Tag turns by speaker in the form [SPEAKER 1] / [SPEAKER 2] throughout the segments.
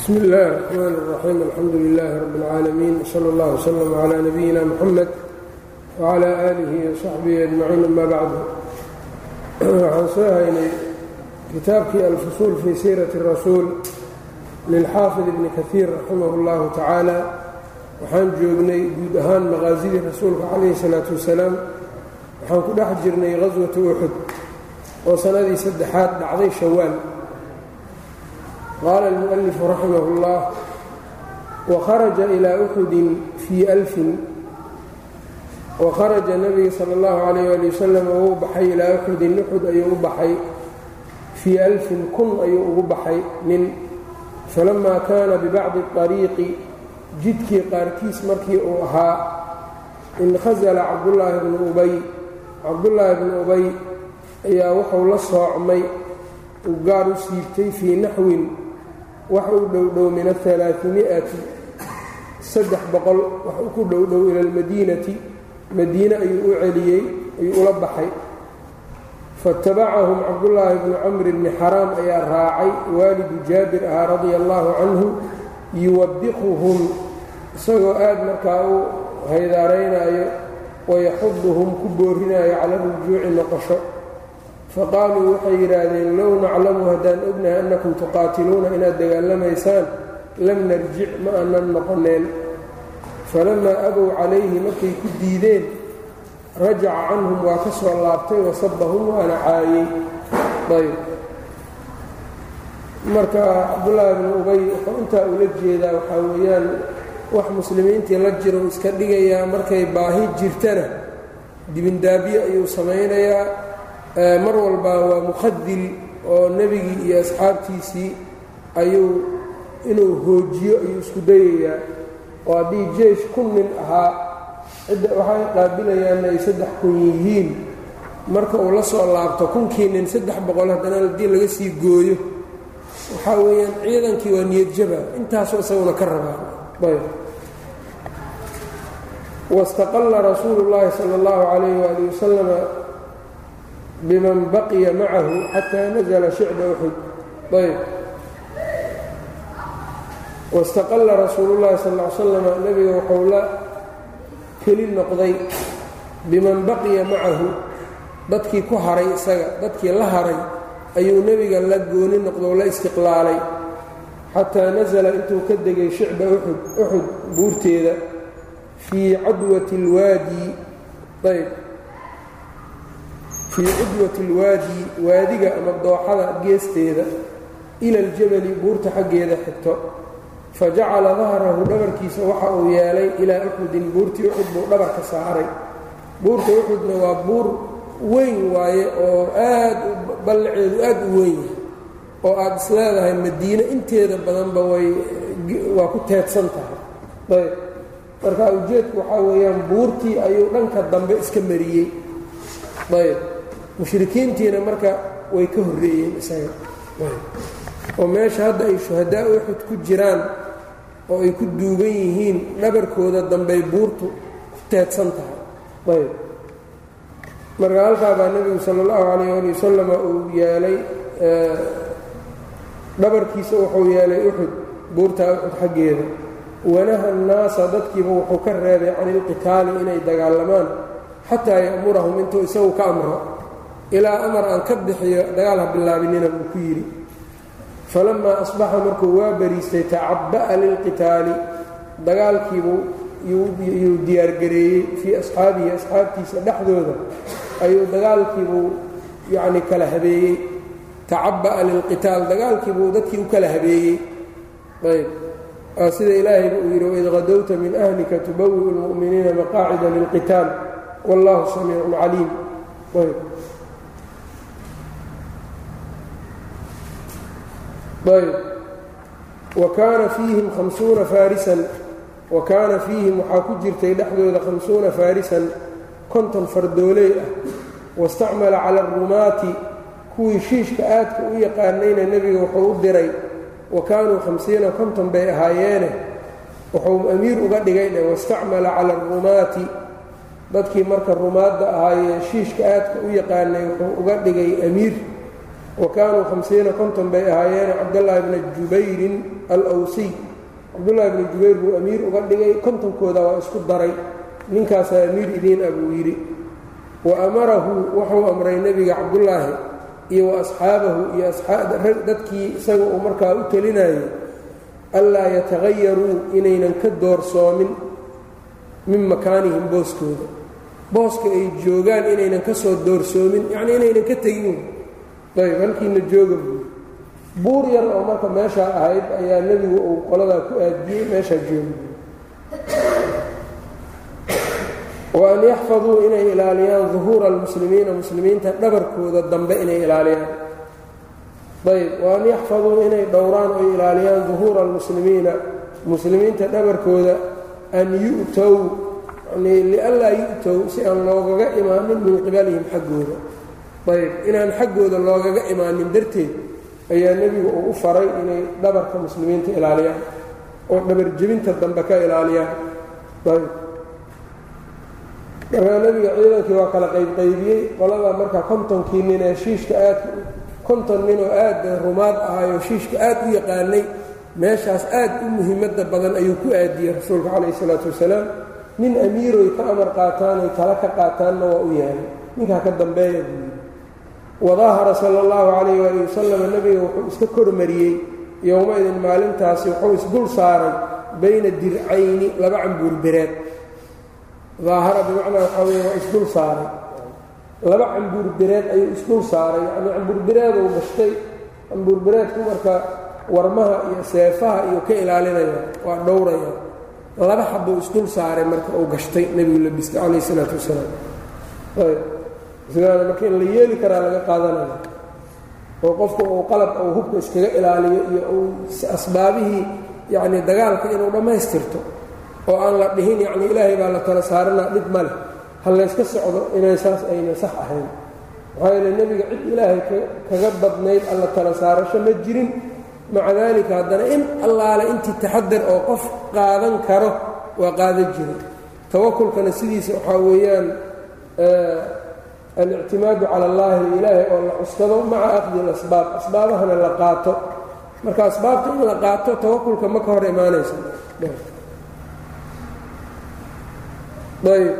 [SPEAKER 1] bsmi اllahi الرxman الرaxيim alxamdu lilahi rab اlcaalamiin slى اllah wslm عlى nabiyina mxamed wعlى alihi وsaxbihi ajmaciin ama bacdu waxaan soo haynay kitaabkii alfusuul fii siirati الrasuul lilxaafid ibni kahiir raximah اllahu tacaala waxaan joognay guud ahaan maqaasidii rasuulka calayhi الsalaaةu wasalaam waxaan ku dhex jirnay gaswatu uxud oo sanadii saddexaad dhacday shawaal qaala almu'alifu raximah اllah wakharaja ilaa uxudin fii alfin wakharaja nebiga sala اllahu calayh ali wasalam uu baxay ilaa uxudin uxud ayuu u baxay fii alfin kun ayuu ugu baxay nin falamaa kaana bibacdi طariiqi jidkii qaarkiis markii uu ahaa inkhasala cabdullaahi bnu ubay cabdullaahi bnu ubay ayaa wuxuu la soocmay uu gaar u siibtay fii naxwin wax uu dhowdhow min aalaami'ati saddex boqol wax ku dhowdhow ila almadiinati madiine ayuu u celiyey ayuu ula baxay. Faاtabacahum cabdullaahi bnu camri bni xaraam ayaa raacay waalidu jaabir ahaa radia allaahu canhu yuwabiquhum isagoo aad markaa u haydaaraynaayo wayaxuduhum ku boorinayo cala rujuuci noqosho faqaaluu waxay yidhaahdeen low naclamu haddaan ognahay annakum tuqaatiluuna inaad dagaalamaysaan lam narjic ma aanan noqoneen falamaa abow calayhi markay ku diideen rajaca canhum waa ka soo laabtay wasabahum waana caayey. Ayb. Marka cabdullaahi bnu ubay wuxuu intaa ula jeedaa waxaa weeyaan wax muslimiintii la jiro iska dhigayaa markay baahi jirtana dibindaabiye ayuu samaynayaa mar walba waa mukhadil oo nebigii iyo asxaabtiisii ayuu inuu hoojiyo ayuu isku dayayaa. Oo haddii jeish kun nin ahaa cidda waxay qaabilayaanna ay saddex kun yihiin. Marka uu la soo laabto kunkii nin saddex boqol haddana haddii laga sii gooyo waxaa weeyaan ciidankii waa niyadjaba intaasoo isaguna ka rabaa. Ayb. Wastaqalla rasuulu llaahi sala allahu calayh waali wasalama biman baqiya macahu xataa nazla shicba uxud ayb. Wastaqalla rasuulu llahi sal l slam nebiga wuxuu la keli noqday biman baqiya macahu dadkii ku haray isaga dadkii la haray ayuu nebiga la gooni noqdoo la istiqlaalay. Xataa nasala intuu ka degay shicba uxud uxud buurteeda fii cadwati اlwaadi ayb fii cudwati اlwaadi waadiga ama dooxada geesteeda ila aljabali buurta xaggeeda xigto. Fajacala dahrahu dhabarkiisa waxa uu yeelay ilaa uxudin buurtii uxud buu dhabarka saaray. Buurta uxudna waa buur weyn waaye oo aad ballaceedu aad u weyn yahay oo aad is leedahay madiine. Inteeda badanba way waa ku teedsan tahay. Ayb marka ujeedku waxaa weeyaan buurtii ayuu dhanka dambe iska mariyey. Ayb mushrikiintiina marka way ka horreeyeen isaga. Oo meesha hadda ay shuhadaa uxud ku jiraan oo ay ku duugan yihiin dhabarkooda dambey buurtu ku teedsan tahay. Ayb marka halkaa baa nebigu sala allahu calayh ali wasalama uu yeelay dhabarkiisa wuxuu yeelay uxud buurtaa uxud xaggeeda. Wanaha annaasa dadkiiba wuxuu ka reebay cani ilqitaali inay dagaalamaan xataa ya'murahum intuu isagu ka amro ilaa amar aan ka bixiyo dagaal ha bilaabinina buu ku yidhi. Falamaa asbaxa markuu waa bariistay tacabba'a lilqitaali. Dagaalkiibuu yuu diyaargareeyey fii asxaabihi asxaabtiisa dhexdooda. Ayuu dagaalkiibuu yacni kala habeeyey. Tacabba'a lilqitaal dagaalkiibuu dadkii u kala habeeyey. Ayb. Sida ilaahayba uu yidhi waid qadowta min ahlika tubawi'u lmu'miniina maqaacida lilqitaal. Wallahu samiicun caliim. Ayb ayb wa kaana fiihim hamsuuna faarisan wa kaana fiihim waxaa ku jirtay dhexdooda khamsuuna faarisan konton fardooley ah wastacmala cala arumaati kuwii shiishka aadka u yaqaanayna nebiga wuxuu u diray wa kaanuu hamsiina konton bay ahaayeene wuxuu amiir uga dhigay dheh wastacmala cala arumaati dadkii marka rumaadda ahaayee shiishka aadka u yaqaanay wuxuu uga dhigay amiir wa kaanuu hamsiina konton bay ahaayeen cabdallaahi bna jubayrin alwsiy cabdullaahi bni jubayr buu amiir uga dhigay kontonkooda waa isku daray. Ninkaasaa amiir idiin ah buu yidhi. Wa amarahu wuxuu amray nebiga cabdullaahi iyo wa asxaabahu iyo dadkii isaga uu markaa u telinayay allaa yatahayaruu inaynan ka doorsoomin min makaanihim booskooda. Booska ay joogaan inaynan ka soo doorsoomin yacnii inaynan ka tegin ayb halkiina jooga buur yar oo marka meeshaa ahayd ayaa nebigu uu qoladaa ku aadiyey meeshaa jooga. Wa an yaxfaduu inay ilaaliyaan duhuura almuslimiina muslimiinta dhabarkooda dambe inay ilaaliyaan. Ayb wa an yaxfaduu inay dhowraan oy ilaaliyaan duhuura almuslimiina muslimiinta dhabarkooda an yu'tow lianlaa yu'tow si aan loogaga imaanin min qibalihim xaggooda ayb inaan xaggooda loogaga imaanin darteed ayaa nebigu uu u faray inay dhabarka muslimiinta ilaaliyaan oo dhabarjebinta dambe ka ilaaliyaan. Ayb markaa nebiga ciidankii waa kala qaybqaybiyey qolada marka kontonkii nin ee shiishka aad konton nin oo aad rumaad ahayoo shiishka aad u yaqaanay meeshaas aad u muhiimadda badan ayuu ku aadiyey rasuulka calayhi isalaatu wasalaam. Nin amiiroy ka amar qaataan oy tala ka qaataanna waa u yahay. Ninkaa ka dambeeya wadaahara sala allahu calayh waali wasalam nebiga wuxuu iska kormariyey yowma-idin maalintaasi wuxuu isdul saaray bayna dircayni laba cambuurbereed daahara bimacnaa waxaa weeye waa isdul saaray. Laba cambuurbereed ayuu isdul saaray yacnii cambuurbereeduu gashtay. Cambuurbereedku marka warmaha iyo seefaha iyo ka ilaalinaya waa dhowraya. Laba xabuu isdul saaray marka uu gashtay nebigu labistay calayh isalaatu wasalaam sidaana marka in la yeeli karaa laga qaadanaya. Oo qofku uu qalab uu hubka iskaga ilaaliyo iyo uu asbaabihii yacnii dagaalka inuu dhammaystirto oo aan la dhihin yacni ilaahay baa la tala saaranaa dhib ma leh. Ha layska socdo inay saas ayna sax ahayn. Maxaa yeele nebiga cid ilaahay kaga badnayd alla tala saarasho ma jirin. Maca daalika haddana in allaale intii taxadar oo qof qaadan karo waa qaadan jiray. Tawakulkana sidiisa waxaa weeyaan alictimaadu cala allaahi ilaahay oo la cuskado maca aqdi alasbaab. Asbaabahana la qaato. Marka asbaabta in la qaato tawakulka ma ka hor imaanaysa ayb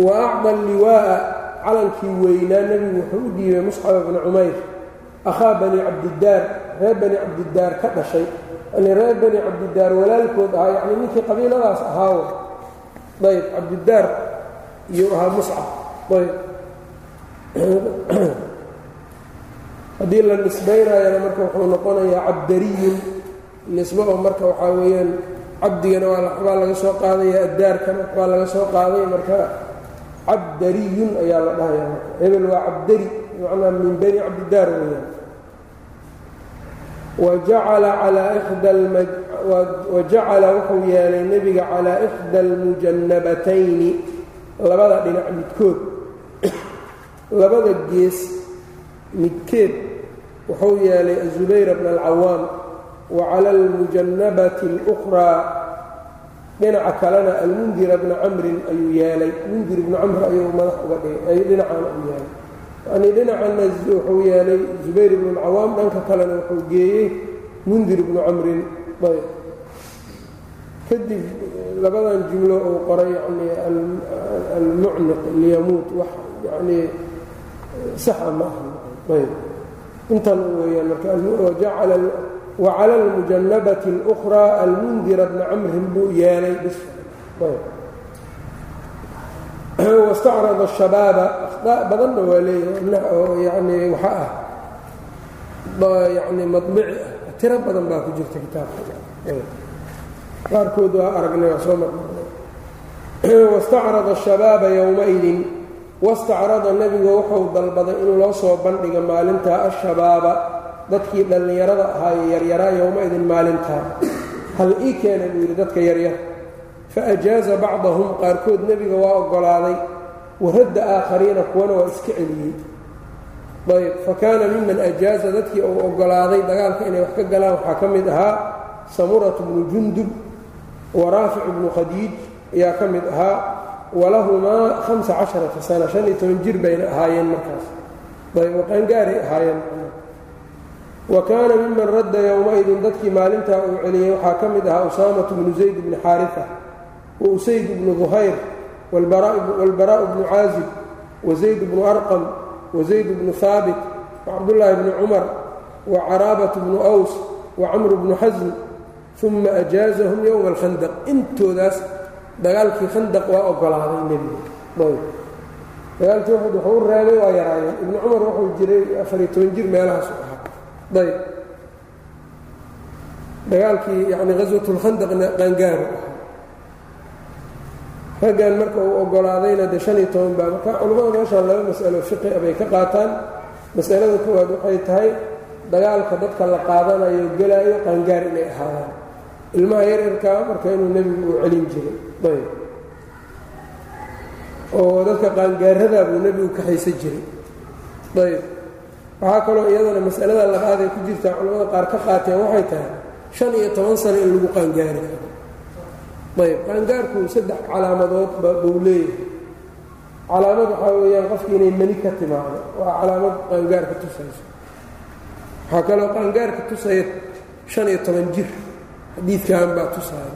[SPEAKER 1] wa acda liwaa'a calankii weynaa nebigu wuxuu u dhiibay muscab bna cumayr. Akhaa bani cabdidaar reer bani cabdidaar ka dhashay. Yani reer bani cabdidaar walaalkood ahaa yacni ninkii qabiiladaas ahaawo. Ayb cabdidaar iyuu ahaa muscab. Haddii la nisbaynayana marka wuxuu noqonayaa cabdariyun nisbo oo marka waxaa weeyaan cabdigana waa laga soo qaadaya addaarkana waxbaa laga soo qaaday marka cabdariyun ayaa la dhahaya hebel waa cabdari bimacnaa min bani cabdidaar weeyaan. Wajacala wuxuu yeelay nebiga calaa ixda almujannabatayni labada dhinac midkood labada gees midkeed wuxuu yeelay azubayr bna alcawaam wa cala almujannabati اlأkhraa dhinaca kalena almundira bna camrin ayuu yeelay. Mundir ibnu camr ayuu madax uga dhigay dhinacana u yeelay. Yanii dhinacana wuxuu yeelay zubayr ibnu alcawaam dhanka kalena wuxuu geeyey mundir ibnu camrin. Ayb kadib labadan jumlo uu qoray yani almucniq liyamuut wax yanii saxa ma ayb. Intan weeyaan marka wacala almujanabati اlأkhraa almundira bna camrin buu yeelay bis. Wastacrada shabaaba akhdaa badanna waa leeyahay yani waxa ah yani mabici ah tiro badan baa ku jirta kitaabka qaarkood waa aragnay waa soo marmarnay wastacrada shabaaba yowmaidin wastacrada nebigu wuxuu dalbaday in loo soo bandhiga maalintaa ashabaaba. Dadkii dhallinyarada ahaaye yaryaraa yowma-idin maalintaa hal ii keena buu yidhi dadka yaryar. Fa ajaaza bacdahum qaarkood nebiga waa oggolaaday. Waradda aakhariina kuwana waa iska celiyey. Ayb fa kaana miman ajaaza dadkii uu oggolaaday dagaalka inay wax ka galaan waxaa ka mid ahaa samuratu bnu jundub wa raafic bnu khadiij ayaa ka mid ahaa walahumaa hamsa casharata sana shan iyo toban jir bayna ahaayeen markaas. Ayb qaangaaray ahaayeen. Wa kaana miman radda yowmaidin dadkii maalintaa uu celiyey waxaa ka mid ahaa usaamatu bnu zayd bni xaarifa wa usayd bnu duhayr wاlbaraء bnu caazib wazayd bnu arqam wazayd bnu haabit wacabdullaahi bni cumar wacaraabatu bnu aws wacamru bnu xasm uma ajaazahum yowma alkhandaq intoodaas dagaalkii khandaq waa ogolaaday nebigu dagaalkii uxud wuxuu u reebay waa yaraayeen ibnu cumar wuxuu jiray afariyo toban jir meelahaasu ahaa ayb dagaalkii yani haswatulkhandaqna qaangaaru ahaa raggan marka uu ogolaadayna de shan iyo toban baa marka culimmada meeshaan laba mas'alo fiqi bay ka qaataan masalada koowaad waxay tahay dagaalka dadka la qaadanayo gelaayo qaangaar inay ahaadaan ilmaha yaryarkaa marka inuu nebigu uu celin jiray. Ayb. Oo dadka qaangaaradaa buu nebigu ka haysan jiray. Ayb. Waxaa kaloo iyadana masalada labaad ay ku jirtaa culimmada qaar ka qaateen waxay tahay shan iyo toban sano in lagu qaangaari karo. Ayb. Qaangaarku saddex calaamadood buu leeyahay. Calaamad waxaa weeyaan qofki inay mani ka timaado. Waa calaamad qaangaarka tusayso waxaa kaloo qaangaarka tusaya shan iyo toban jir xadiidkan baa tusaya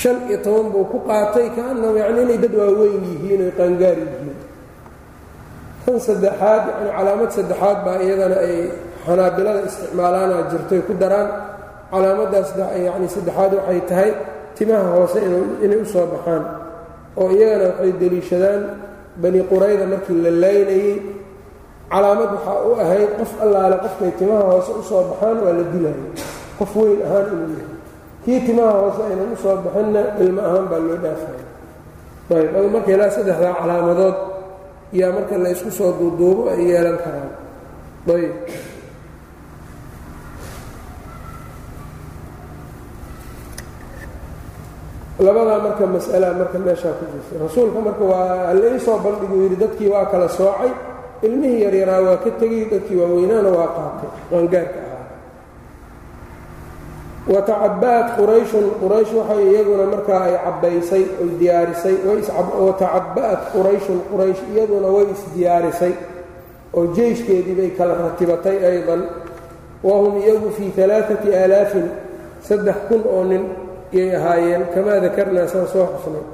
[SPEAKER 1] shan iyo toban buu ku qaatay kaannahu yacni inay dad waaweyn yihiin oy qaangaar yihiin. Tan saddexaad yani calaamad saddexaad baa iyadana ay xanaabilada isticmaalaana jirtoy ku daraan. Calaamaddaas yani saddexaad waxay tahay timaha hoose inay u soo baxaan oo iyagana waxay deliishadaan bani qurayda markii la laynayey calaamad waxaa u ahayd qof allaale qofkay timaha hoose u soo baxaan waa la dilayo qof weyn ahaan inuu yahay. Kii timaha hoose aynan u soo baxinna ilmo ahaan baa loo dhaafaya. Ayb marka ilaa saddexdaa calaamadood yaa marka la ysku soo duuduubo ay yeelan karaan. Ayb. Labadaa marka mas'alaa marka meeshaa ku jirta. Rasuulka marka waa laysoo bandhiguu yidhi dadkii waa kala soocay. Ilmihii yaryaraa waa ka tegey dadkii waaweynaana waa qaatay. Qaangaarka. ahaa wa tacaba'at qurayshun quraysh waxay iyaguna markaa ay cabbaysay oy diyaarisay wa tacaba'at qurayshun quraysh iyaduna way isdiyaarisay oo jeyshkeedii bay kala ratibatay aydan. Wahum iyagu fii alaaati aalaafin saddex kun oo nin yay ahaayeen kamaa dakarnaa saan soo xusnay.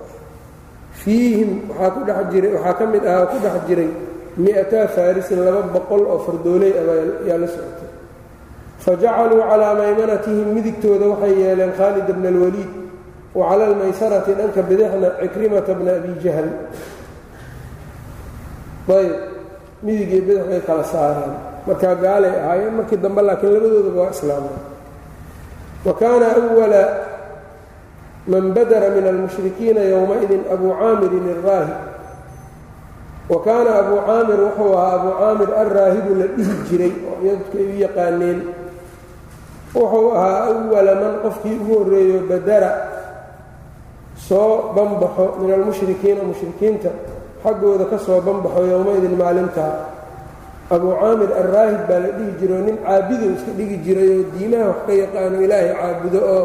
[SPEAKER 1] Fiihim waxaa ka mid ahaa ku dhex jiray mi-ataa faarisin laba boqol oo fardooley ayaa la socotay fa jacaluu calaa maymanatihim midigtooda waxay yeeleen khaalid bna alwaliid wa cala almaysarati dhanka bidixna cikrimata bna abi jahl ayb midig iyo kala saareen markaa gaalay ahaayeen markii dambe laakiin labadoodaba waa islaamay wa kaana wala man badara min almushrikiina yowmaidin abuu caamirin alraahib wa kaana abuu caamir wuxuu ahaa abuu caamir alraahibu la dhihi jiray oo iyadka ay u yaqaaneen wuxuu ahaa awala man qofkii ugu horreeyo badara soo banbaxo min almushrikiina mushrikiinta xaggooda ka soo banbaxo yowmaidin maalintaa. Abuu caamir alraahib baa la dhihi jiray oo nin caabido iska dhigi jiray oo diimaha wax ka yaqaano ilaahay caabudo oo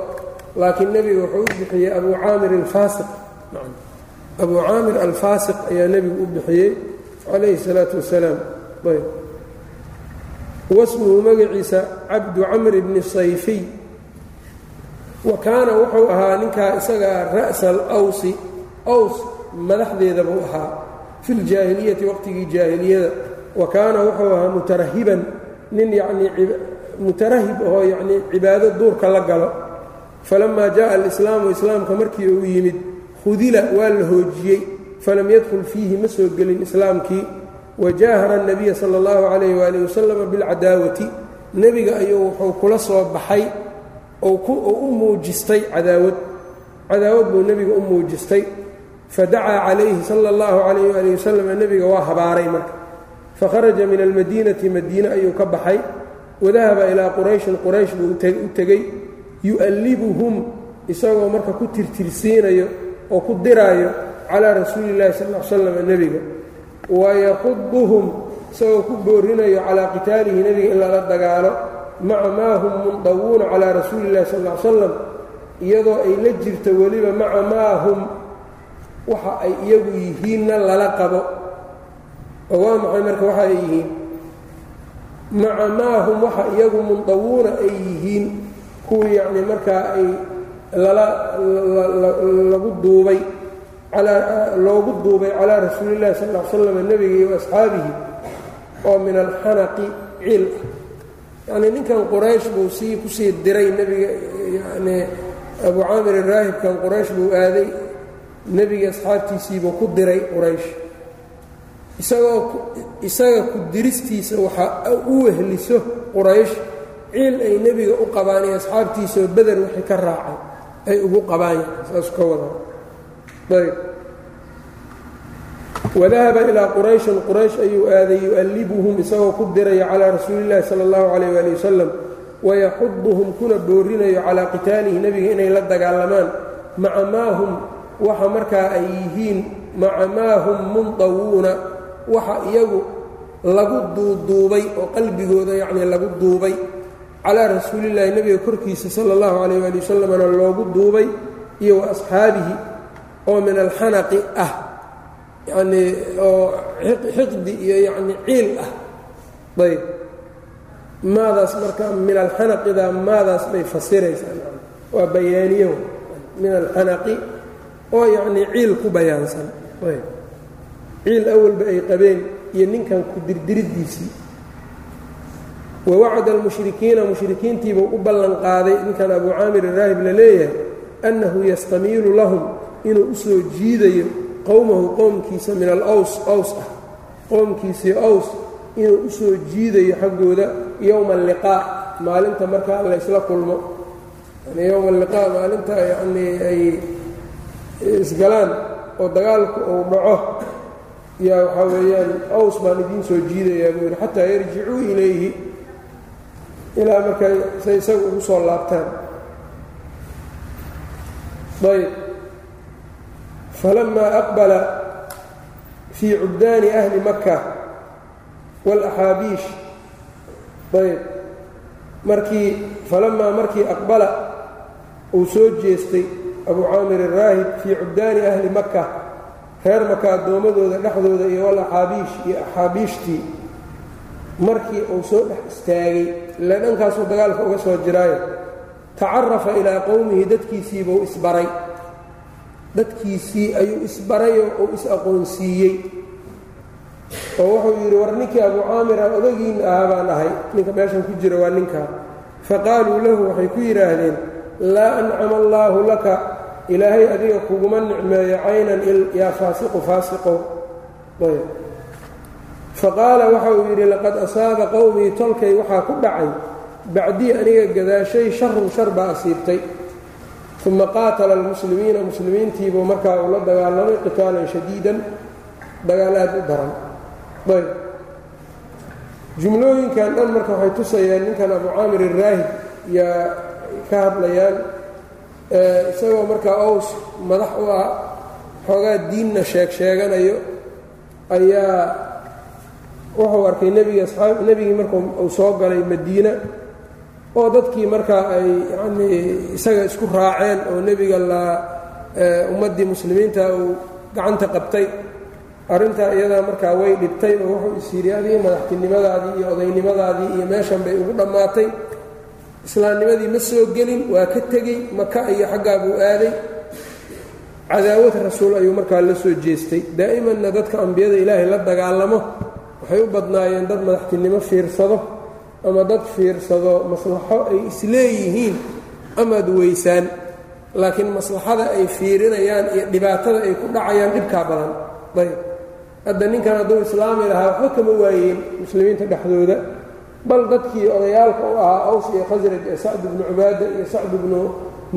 [SPEAKER 1] laakiin nebiga wuxuu u bixiyey abuu caamir alfaasiq. Abuu caamir alfaasiq ayaa nebigu u bixiyey calayhi الsalaatu wasalaam. Ayb wasmuhu magaciisa cabdu camr bni sayfiy wa kaana wuxuu ahaa ninkaa isagaa ra'sa alawsi. Aws madaxdeeda buu ahaa fi ljaahiliyati waqtigii jaahiliyada. Wa kaana wuxuu ahaa mutarahiban nin yanii mutarahib ahoo yanii cibaado duurka la galo. Falamaa jaءa alislaamu islaamka markii uu yimid khudila waa la hoojiyey. Falam yadkhul fiihi ma soo gelin islaamkii wajaahara الnabiya salى اllahu calayh waalih wasalama bilcadaawati nebiga ayuu wuxuu kula soo baxay oo u muujistay cadaawad cadaawad buu nebiga u muujistay fadacaa calayhi sala اllahu calayh waalih wasalam nebiga waa habaaray marka fakharaja min almadiinati madiine ayuu ka baxay wadahaba ilaa qurayshin quraysh buu u tegey yu'allibuhum isagoo marka ku tirtirsiinayo oo ku diraayo calaa rasuuli illahi sal l slam nebiga wayaquduhum isagoo ku boorinayo calaa qitaalihi nebiga in lala dagaalo maca maa hum mundawuuna calaa rasuuli illahi sal l salam iyadoo ay la jirto weliba maca maa hum waxa ay iyagu yihiinna lala qabo oo waa maxay marka waxa ay yihiin maca maa hum waxa iyagu mundawuuna ay yihiin kuwii yacni markaa ay lala lagu duubay loogu duubay calaa rasuuli illahi sal l slam nebiga iyo asxaabihi oo min alxanaqi ciil ah yacnii ninkan quraysh buu sii ku sii diray nebiga yani abu caamir raahibkan quraysh buu aaday nebiga asxaabtiisiibuu ku diray quraysh. Isagoo isaga ku diristiisa waxaa u wehliso quraysh ciil ay nebiga u qabaan iyo asxaabtiisaoo beder wixii ka raacay ay ugu qabaan saasu ka wadaa ayb wadahaba ilaa qurayshin quraysh ayuu aaday yu'allibuhum isagoo ku diraya calaa rasuuli illahi sala allahu calayh waali wasalam wayaxuduhum kuna boorinayo calaa qitaalihi nebiga inay la dagaalamaan. Maca maa hum waxa markaa ay yihiin maca maa hum mundawuuna waxa iyagu lagu duuduubay oo qalbigooda yacnii lagu duubay. Calaa rasuulillahi nebiga korkiisa sala allahu calayh waali wasalamna loogu duubay iyo wa asxaabihi oo min alxanaqi ah yacnii oo xiqdi iyo yacni ciil ah. Ayb maadaas marka min alxanaqida maadaas bay fasiraysaa waa bayaaniyo min alxanaqi oo yacnii ciil ku bayaansan. Ayb ciil awalba ay qabeen iyo ninkan ku dirdiriddiisii. Wawacada almushrikiina mushrikiintiibuu u ballan qaaday. Ninkan abu caamir raahib la leeyahay annahu yastamiilu lahum inuu u soo jiidayo qowmahu qowmkiisa min alaws aws ah. Qowmkiisii aws inuu u soo jiidayo xaggooda yowma alliqaa maalinta markaa laysla kulmo. Yani yowma alliqaa maalinta yanii ay isgalaan oo dagaalku uu dhaco. Yaa waxaa weeyaan aws baan idiin soo jiidayaa buu yidhi xataa yarjicuu ilayhi ilaa markay say isaga ugu soo laabtaan. Ayb falamaa aqbala fii cubdaani ahli maka walaxaabiish ayb markii falamaa markii aqbala uu soo jeestay abu caamir araahib fii cubdaani ahli makka reer maka addoommadooda dhexdooda iyo walaxaabiish iyo axaabiishtii markii uu soo dhex istaagay ile dhankaasuu dagaalka uga soo jiraayo tacarafa ilaa qowmihi dadkiisiibuu isbaray dadkiisii ayuu isbarayoo uu is-aqoonsiiyey. Oo wuxuu yidhi war ninkii abu caamir aan odagiinna ahaa baan ahay. Ninka meeshan ku jira waa ninkaa faqaaluu lahu waxay ku yidhaahdeen laa ancama allaahu laka. Ilaahay adiga kuguma nicmeeyo caynan yaa faasiqu faasiqow. Ayb. Faqaala waxa uu yidhi laqad asaaba qowmii tolkay waxaa ku dhacay. Bacdii aniga gadaashay sharun shar baa asiibtay uma qaatala almuslimiina muslimiintiibuu markaa uu la dagaalamay qitaalan shadiidan dagaal aad u daran ayb jumlooyinkan dhan marka waxay tusayaan ninkan abu caamir iraahib yaa ka hadlayaan isagoo markaa ows madax u ah xoogaa diinna sheeg sheeganayo ayaa wuxuu arkay nebigii markuu uu soo galay madiina oo dadkii markaa ay yacnii isaga isku raaceen oo nebiga la ummaddii muslimiinta uu gacanta qabtay. Arrintaa iyadaa markaa way dhibtay oo wuxuu is yidhi adigii madaxtinimadaadii iyo odaynimadaadii iyo meeshan bay ugu dhammaatay. Islaamnimadii ma soo gelin waa ka tegey maka iyo xaggaa buu aaday. Cadaawad rasuul ayuu markaa la soo jeestay. Daa'imanna dadka ambiyada ilaahay la dagaalamo waxay u badnaayeen dad madaxtinimo fiirsado ama dad fiirsado maslaxo ay isleeyihiin amaad weysaan laakiin maslaxada ay fiirinayaan iyo dhibaatada ay ku dhacayaan dhibkaa badan. Ayb. Hadda ninkan hadduu islaami lahaa waxba kama waayeen muslimiinta dhexdooda. Bal dadkii odayaalka u ahaa aws iyo khasraj ee sacd ibnu cubaada iyo sacd ibnu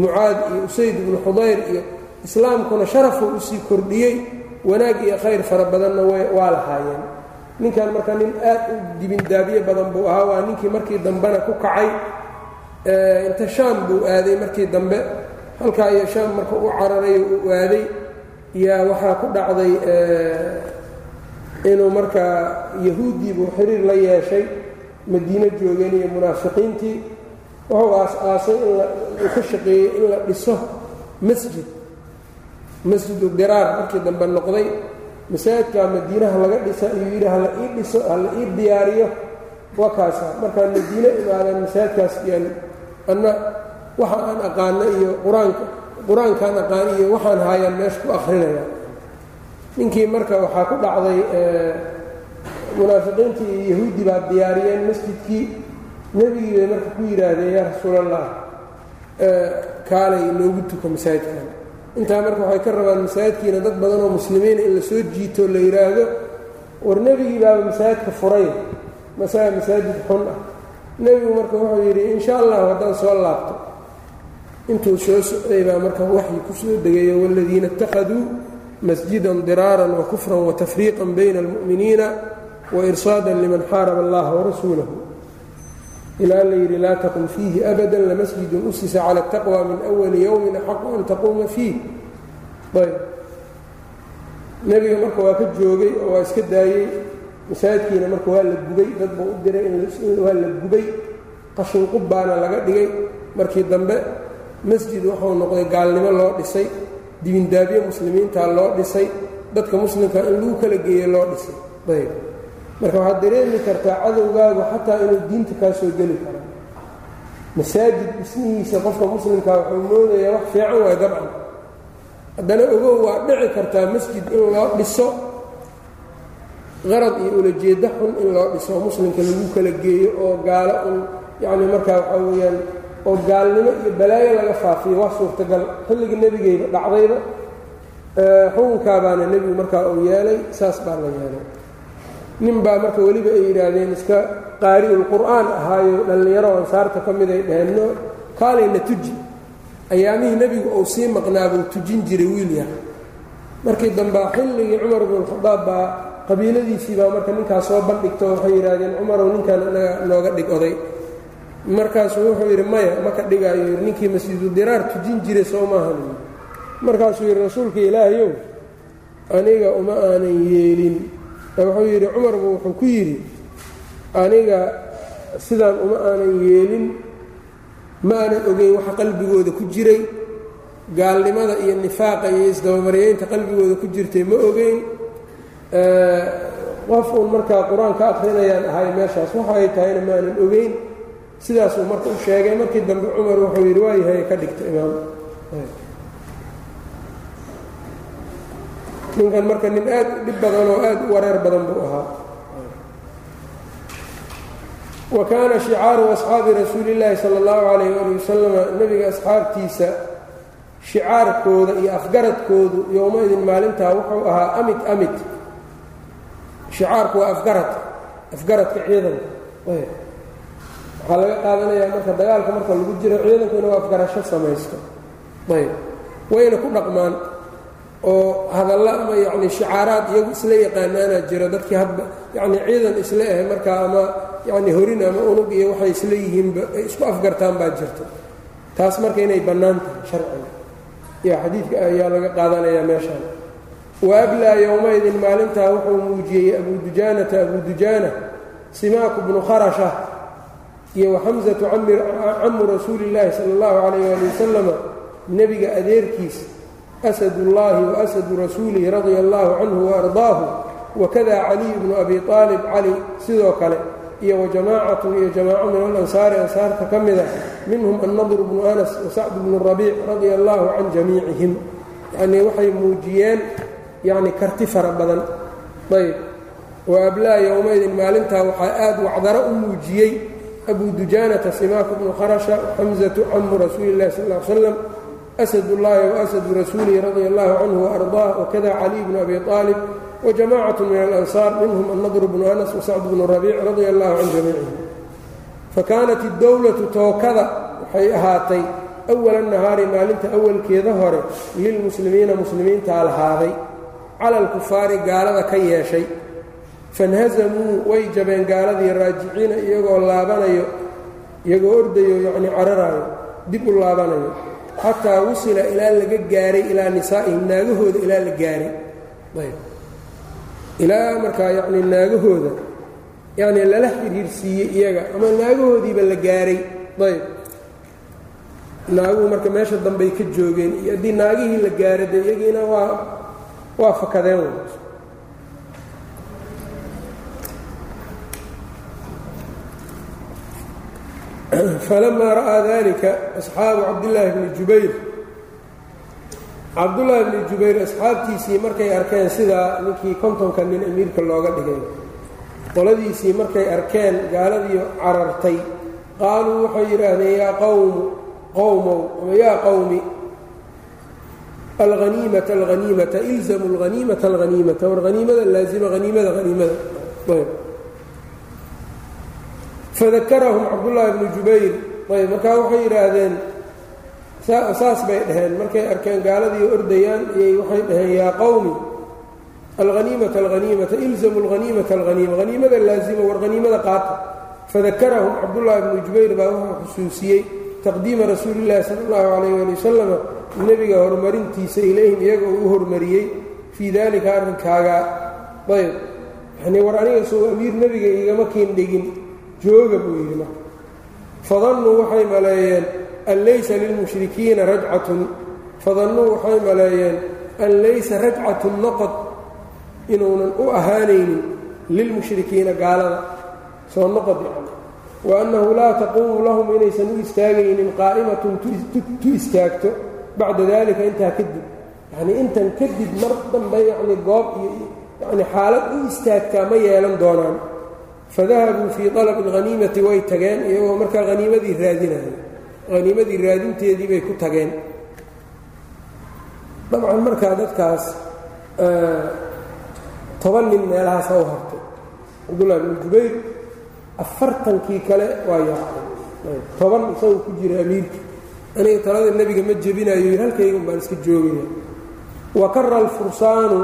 [SPEAKER 1] mucaad iyo usayd ibnu xudayr iyo islaamkuna sharafuu u sii kordhiyey wanaag iyo khayr fara badanna waa lahaayeen ninkan marka nin aad u dibindaabye badan buu ahaa waa ninkii markii dambena ku kacay inta shaam buu aaday markii dambe. Halkaa iyo shaam marka u cararay u aaday yaa waxaa ku dhacday inuu markaa yahuuddii buu xiriir la yeeshay madiino joogeen iyo munaafiqiintii. Wuxuu aas-aasay in uu ka shaqeeyey in la dhiso masjid masjidu diraar markii dambe noqday masaajidkaa madiinaha laga dhisa ayuu yidhi hala ii dhiso hala ii diyaariyo waa markaan madiine imaadeen masaajidkaas yaan anna waxa aan aqaano iyo qur'aanka qur'aankaan aqaano iyo waxaan haayaan meesha ku akrinaya ninkii marka waxaa ku dhacday munaafiqiintii iyo yahuudi baa diyaariyeen masjidkii. Nebigii bay marka ku yidhaahdeen yaa rasuul kaalay noogu tuka masaajidkan intaa marka waxay ka rabaan masaajidkiina dad badan oo muslimiina in la soo jiito la yidhaahdo war nebigii baaba masaajidka furay. Masaa masaajid xun ah. Nebigu marka wuxuu yidhi insha allahu haddaan soo laabto intuu soo socday baa marka waxyi ku soo degayo waaladiina اtakhaduu masjidan diraaran wakufran watafriiqan bayna almu'miniina wairsaadan liman xaaraba allaha warasuulahu ilaa la yidhi laa taqum fiihi abada lamasjidun usisa cala اtaqwa min awali yowmin axaqu an taquuma fiih. Ayb. Nebiga marka waa ka joogay oo waa iska daayey masaajidkiina marka waa la gubay dad buu u diray waa la gubay qashin qub baana laga dhigay. Markii dambe masjid wuxuu noqday gaalnimo loo dhisay dibindaabyo muslimiinta loo dhisay dadka muslimka in lagu kala geeyo loo dhisay. Ayb marka waxaad dareemi kartaa cadowgaagu xataa inuu diinta kaa soo geli karo. Masaajid dhismihiisa qofka muslimkaa wuxuu moodayaa wax fiican waay dabcan. Haddana ogow waa dhici kartaa masjid in loo dhiso qarad iyo ulajeeddo xun in loo dhiso muslimka lagu kala geeyo oo gaalo un yacni markaa waxaa weeyaan oo gaalnimo iyo balaayo laga faafiyo waa suurtagal. Xilligii nebigayba dhacdayba xukunkaa baana nebigu markaa uu yeelay saas baa la yeelay nin baa marka weliba ay yidhaahdeen iska qaari'ul qur'aan ahaayo dhallinyaro ansaarta ka mid ay dhaheen no kaalayna tuji. Ayaamihii nebigu uu sii maqnaa buu tujin jiray wiil yar. Markii dambea xilligii cumar bnualkhadaab baa qabiiladiisii baa marka ninkaas soo bandhigto waxay yidhaahdeen cumarow ninkan anaga nooga dhig oday. Markaasuu wuxuu yidhi maya ma ka dhigaayo. Ninkii masjidu diraar tujin jiray soo maahan markaasuu yidhi rasuulka ilaahayow aniga uma aanan yeelin wuxuu yidhi cumarbu wuxuu ku yidhi aniga sidaan uma aanan yeelin ma aanan ogeyn waxa qalbigooda ku jiray gaalnimada iyo nifaaqa iyo isdabamaryeynta qalbigooda ku jirtay ma ogeyn. Qof uun markaa qur'aan ka akrinayaan ahay meeshaas waxa ay tahayna ma aanan ogeyn. Sidaasuu marka u sheegay markii dambe cumar wuxuu yidhi waayahay ka dhigta imaam ninkan marka nin aad u dhib badan oo aad u wareer badan buu ahaa. Wa kaana shicaaru asxaabi rasuuli llaahi sala allahu calayh ali wasalama nebiga asxaabtiisa shicaarkooda iyo afgaradkoodu yowmaidin maalintaa wuxuu ahaa amit amit. Shicaarku waa afgarad afgaradka ciidanka. Waxaa laga qaadanayaa marka dagaalka marka lagu jiro ciidanku inuu afgarasho samaysto. Ayb. Wayna ku dhaqmaan oo hadalla ama yacni shicaaraad iyagu isla yaqaanaana jiro dadkii hadba yacni ciidan isla ahe markaa ama yacni horin ama unug iyo waxay isla yihiinba ay isku afgartaan baa jirta taas marka inay bannaan tahay sharciga. Iyo xadiidka ayaa laga qaadanayaa meeshaan. Wa ablaa yowmaydin maalintaa wuxuu muujiyey abu dujaanata abu dujaana simaaku bnu kharasha iyo waxamsatu camu rasuuli illaahi sala allahu calayh ali wasalama nebiga adeerkiis asad ullaahi wa asadu rasuulihi radia allahu canhu waardaahu wakada caliy bnu abi aalib cali sidoo kale iyo wajamaacatun iyo jamaaco min alansaari ansaarta ka mida minhum annadr bnu anas wasacd bnu rabiic radia allahu can jamiicihim yacnii waxay muujiyeen yacni karti fara badan ayb wa ablaa yowmaydin maalintaa waxaa aad wacdaro u muujiyey abu dujaanata simaaku bnu kharasha xamzatu camu rasuuli illahi sal l slam asad ullaahi waasadu rasuulihi radia allahu canhu waardaah wakada caliy bnu abi aalib wajamacatu min alansaar minhum annadr bnu anas wasacd bnu rabiic radia allahu can jamiicihim fakaanat iddowlatu tookada waxay ahaatay awala nahaari maalinta awalkeeda hore lilmuslimiina muslimiintaa lahaaday cala alkufaari gaalada ka yeeshay fanhasamuu way jabeen gaaladii raajiciina iyagoo laabanayo iyagoo ordayo yacni cararayo dib u laabanayo xataa wusila ilaa laga gaaray ilaa nisaa'ihim naagahooda ilaa la gaaray. Ayb. Ilaa markaa yacni naagahooda yacni lala xiriirsiiyey iyaga ama naagahoodiiba la gaaray. Ayb. Naaguhu marka meesha dambey ka joogeen haddii naagihii la gaaray dee iyagiina waa waa fakadeen falamaa ra'aa dalika asxaabu cabdillaahi bni jubayr cabdullaahi bni jubayr asxaabtiisii markay arkeen sidaa ninkii kontonka nin amiirka looga dhigay. Qoladiisii markay arkeen gaaladii carartay qaaluu waxay yidhaahdeen yaa qawmu qowmow ama yaa qowmi alhaniimata alhaniimata ilzamu alhaniimata alhaniimata war haniimada laazima haniimada haniimada fadakarahum cabdullaahi bnu jubayr. Ayb markaa waxay yidhaahdeen saas bay dhaheen. Markay arkeen gaaladii ordayaan iyay waxay dhaheen yaa qowmi alhaniimata alhaniimata ilzamu alhaniimata alhaniima haniimada laazima war haniimada qaata. Fadakarahum cabdullaahi bnu jubayr baa wuxuu xusuusiyey taqdiima rasuulillahi sala allahu calayh ali wasalama nebiga horumarintiisa ilayhim iyaga uu u hormariyey fii dalika arrinkaagaa ayb yani war aniga soo amiir nebiga igama kiin dhigin jooga buu yidhi marka. Fadannuu waxay maleeyeen an laysa lilmushrikiina rajcatun. Fadannuu waxay maleeyeen an laysa rajcatun noqod inuunan u ahaanaynin lilmushrikiina gaalada. Soo noqod yani wa annahu laa taquumu lahum inaysan u istaagaynin qaa'imatun tu istaagto bacda dalika intaa kadib. Yacnii intan kadib mar dambe yacni goob iyo yacni xaalad u istaagtaa ma yeelan doonaan fadahabuu fii talabi alhaniimati way tageen iyagoo markaa haniimadii raadinaya haniimadii raadinteedii bay ku tageen dabcan markaa dadkaas toban nin meelahaasa u hartay cabdullahi bnu jubayr afartankii kale waa yaacay toban isagoo ku jira amiirka aniga talada nebiga ma jebinayo halkaygun baan iska joogaya wa kara alfursaanu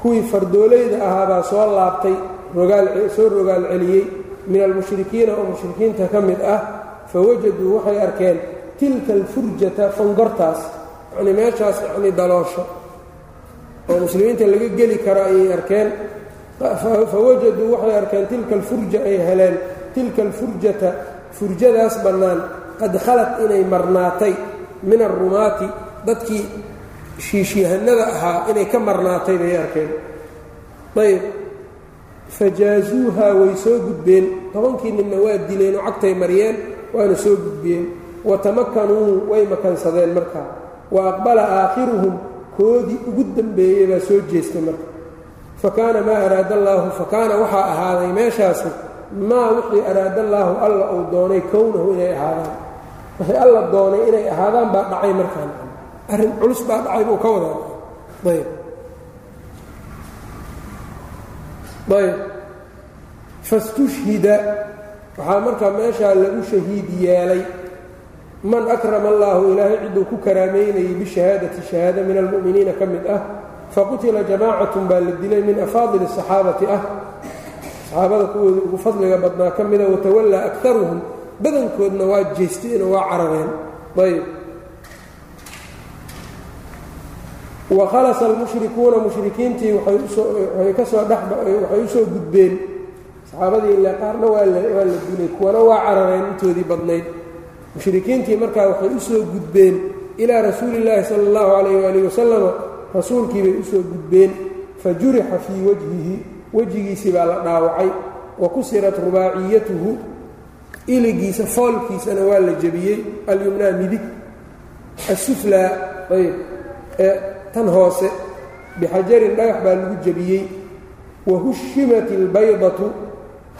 [SPEAKER 1] kuwii fardoolayda ahaabaa soo laabtay soo rogaal celiyey min almushrikiina oo mushrikiinta ka mid ah fawajaduu waxay arkeen tilka alfurjata fangortaas yacnii meeshaas yacnii daloosho oo muslimiinta laga geli karo ayay arkeen. Fawajaduu waxay arkeen tilka alfurja ay heleen tilka alfurjata furjadaas bannaan qad khalad inay marnaatay min alrumaati dadkii shiishyahanada ahaa inay ka marnaatay bay arkeen. Ayb fajaazuuhaa way soo gudbeen. Tobankii ninna waa dileen oo cagtay mariyeen waana soo gudbiyeen wa tamakanuu way makansadeen markaa wa aqbala aakhiruhum koodii ugu dambeeyey baa soo jeestay marka. Fa kaana maa araada allaahu fa kaana waxaa ahaaday meeshaasi maa wixii araada allaahu alla uu doonay kownahu inay ahaadaan. Wixii alla doonay inay ahaadaan baa dhacay markaan. Arrin culus baa dhacay buu ka wadaa. Ayb ayb fastushhida. Waxaa markaa meeshaa lagu shahiid yeelay. Man akrama allaahu ilaahay cidduu ku karaameynayay bishahaadati shahaada min almu'miniina ka mid ah faqutila jamaacatun baa la dilay min afaadil asaxaabati ah. Saxaabada kuwoodii ugu fadliga badnaa ka mida watawallaa akaruhum badankoodna waa jeesteenoo waa carareen. Ayb wa khalasa almushrikuuna mushrikiintii waxay ka soo waxay u soo gudbeen. Saxaabadii ilaa qaarna waa la dilay kuwana waa carareen intoodii badnayd. Mushrikiintii markaa waxay u soo gudbeen ilaa rasuuli illaahi sala allahu calayh waalihi wasalama rasuulkii bay u soo gudbeen. Fa jurixa fii wajhihi wejigiisii baa la dhaawacay. Wa kusirat rubaaciyatuhu iligiisa foolkiisana waa la jebiyey. Alyumnaa midig asuflaa ayb tan hoose bixajarin dhagax baa lagu jebiyey wa hushimat albaydatu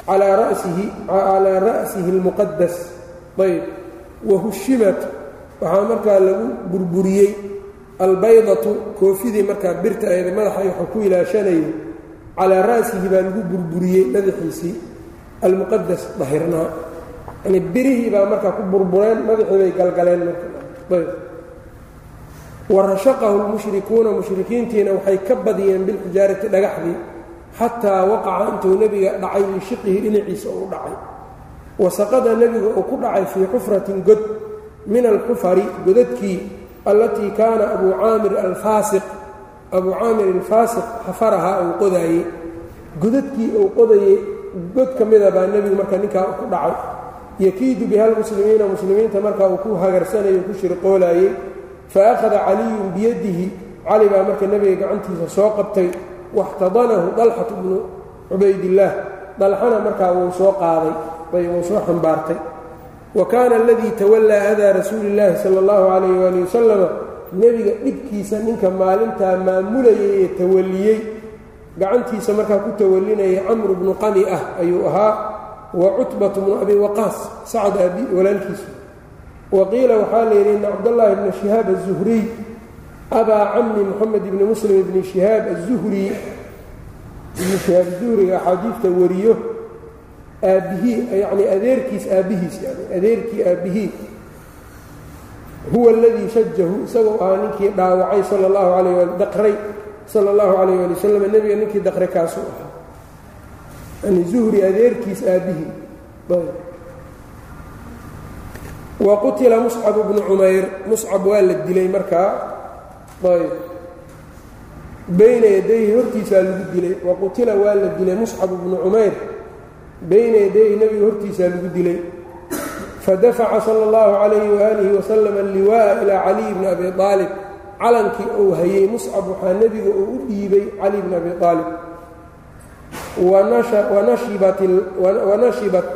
[SPEAKER 1] calaa rasihi almuqadas ayb wa hushimat waxaa markaa lagu burburiyey albaydatu koofidii markaa birta ayda madaxay waxuu ku ilaashanayay calaa ra'sihi baa lagu burburiyey madaxiisii almuqadas dahirnaa. Yani birihii baa markaa ku burbureen madaxii bay galgaleen marayb warashaqahu lmushrikuuna mushrikiintiina waxay ka badiyeen bilxijaarati dhagaxdii xataa waqaca intuu nebiga dhacay min dhinaciisa uu dhacay. Wasaqada nebiga uu ku dhacay fii xufratin god min alxufari godadkii allatii kaana abuu caamir alfaasiq abuu caamir alfaasiq xafarahaa uu qodaayey godadkii uu qodayey god ka mida baa nebigu marka ninkaa ku dhacay. Yakiidu biha lmuslimiina muslimiinta markaa uu ku hagarsanayo ku shirqoolaayey fa akhada caliyun biyadihi cali baa marka nebiga gacantiisa soo qabtay waxtadanahu dalxatu bnu cubaydillaah dalxana markaa wuu soo qaaday ayb uu soo xambaartay wa kaana aladii tawallaa adaa rasuuli illaahi sala allahu calayh waali wasalama nebiga dhibkiisa ninka maalintaa maamulayay ee tawalliyey gacantiisa markaa ku tawallinayay camru bnu qami ah ayuu ahaa wa cutbatu bnu abi waqaas sacad abi walaalkiisu wa qiila waxaa layidhi ina cabdallaahi bna shihaab aلzuhriy abaa cami moxamed ibni muslim ibni shihaab aلzuhri ibni shihaab zuhriga axaadiidta wariyo aabbihii yacni adeerkiis aabbihiis yani adeerkii aabbihii huwa aladii shajahu isagoo ahaa ninkii dhaawacay sala allahu alayh ali daqray sala allahu calayh ali wasalam nebiga ninkii daqray kaasuu ahaa yani zuhri adeerkiis aabbihii wa qutila muscab bnu cumayr muscab waa la dilay markaa ayb. Bayna yadayhi hortiisaa lagu dilay. Wa qutila waa la dilay muscab bnu cumayr bayna yadayhi nebiga hortiisaa lagu dilay. Fadafaca sala اllahu calayhi waalihi wasalam alliwaa'a ilaa caliy bni abi aalib calankii uu hayey muscab waxaa nebiga uu u dhiibay cali bni abi aalib wanashibat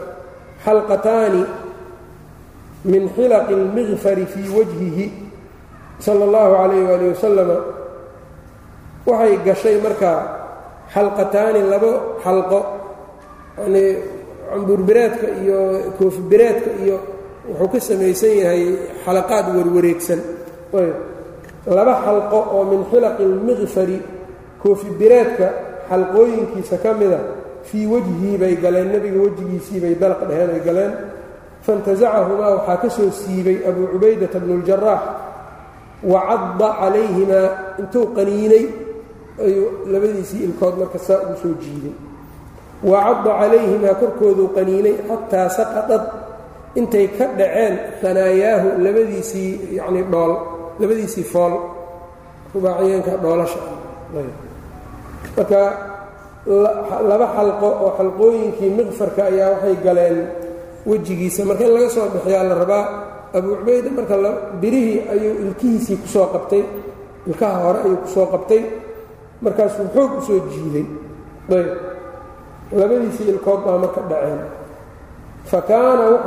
[SPEAKER 1] xalqataani min xilaqi اlmikfari fii wajhihi sala اllahu calayh waali wasalama waxay gashay markaa xalqataani labo xalqo yanii cambuurbireedka iyo koofibireedka iyo wuxuu ka samaysan yahay xalaqaad warwareegsan laba xalqo oo min xilaqi اlmikfari koofibireedka xalqooyinkiisa ka mida fii wejhii bay galeen nebiga wejigiisii bay dalq dheheen ay galeen faintasacahumaa waxaa ka soo siibay abuu cubaydata bnu اljaraax wa cadda calayhimaa intuu qaniinay ayuu labadiisii ilkood marka saa ugu soo jiiday wa cadda calayhimaa korkooduu qaniinay xataa saqadad intay ka dhaceen hanaayaahu labadiisii yacnii dhool labadiisii fool rubaaciyeenka dhoolasha marka laba xalqo oo xalqooyinkii miqfarka ayaa waxay galeen wejigiisa marka in laga soo bixiyaa la rabaa abuu cubayda marka birihii ayuu ilkihiisii ku soo qabtay ilkaha hore ayuu ku soo qabtay markaasuu xoog u soo jiiday. Ayb labadiisii ilkood baa marka dhaceen.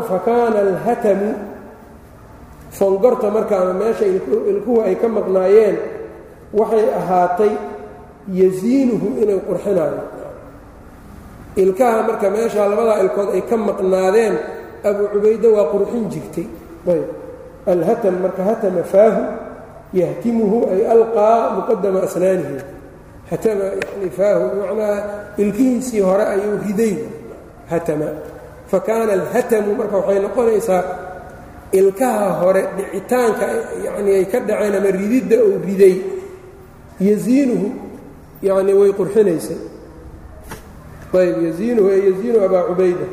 [SPEAKER 1] Fakaana alhatamu fongorta markaana meesha ilkuhu ay ka maqnaayeen waxay ahaatay yasiinuhu inay qurxinaayo ilkaha marka meeshaa labadaa ilkood ay ka maqnaadeen abuu cubayde waa qurxin jirtay. Ayb. Alhatam marka hatama faahu yahtimuhu ay alqaa muqadama asnaanihi. Hatama yani faahu bimacnaa ilkihiisii hore ayuu riday hatama. Fa kaana alhatamu marka waxay noqonaysaa ilkaha hore dhicitaanka yani ay ka dhaceen ama rididda uu riday yasiinuhu yani way qurxinaysay ayb yaziinuhu ee yaziinu abaa cubayda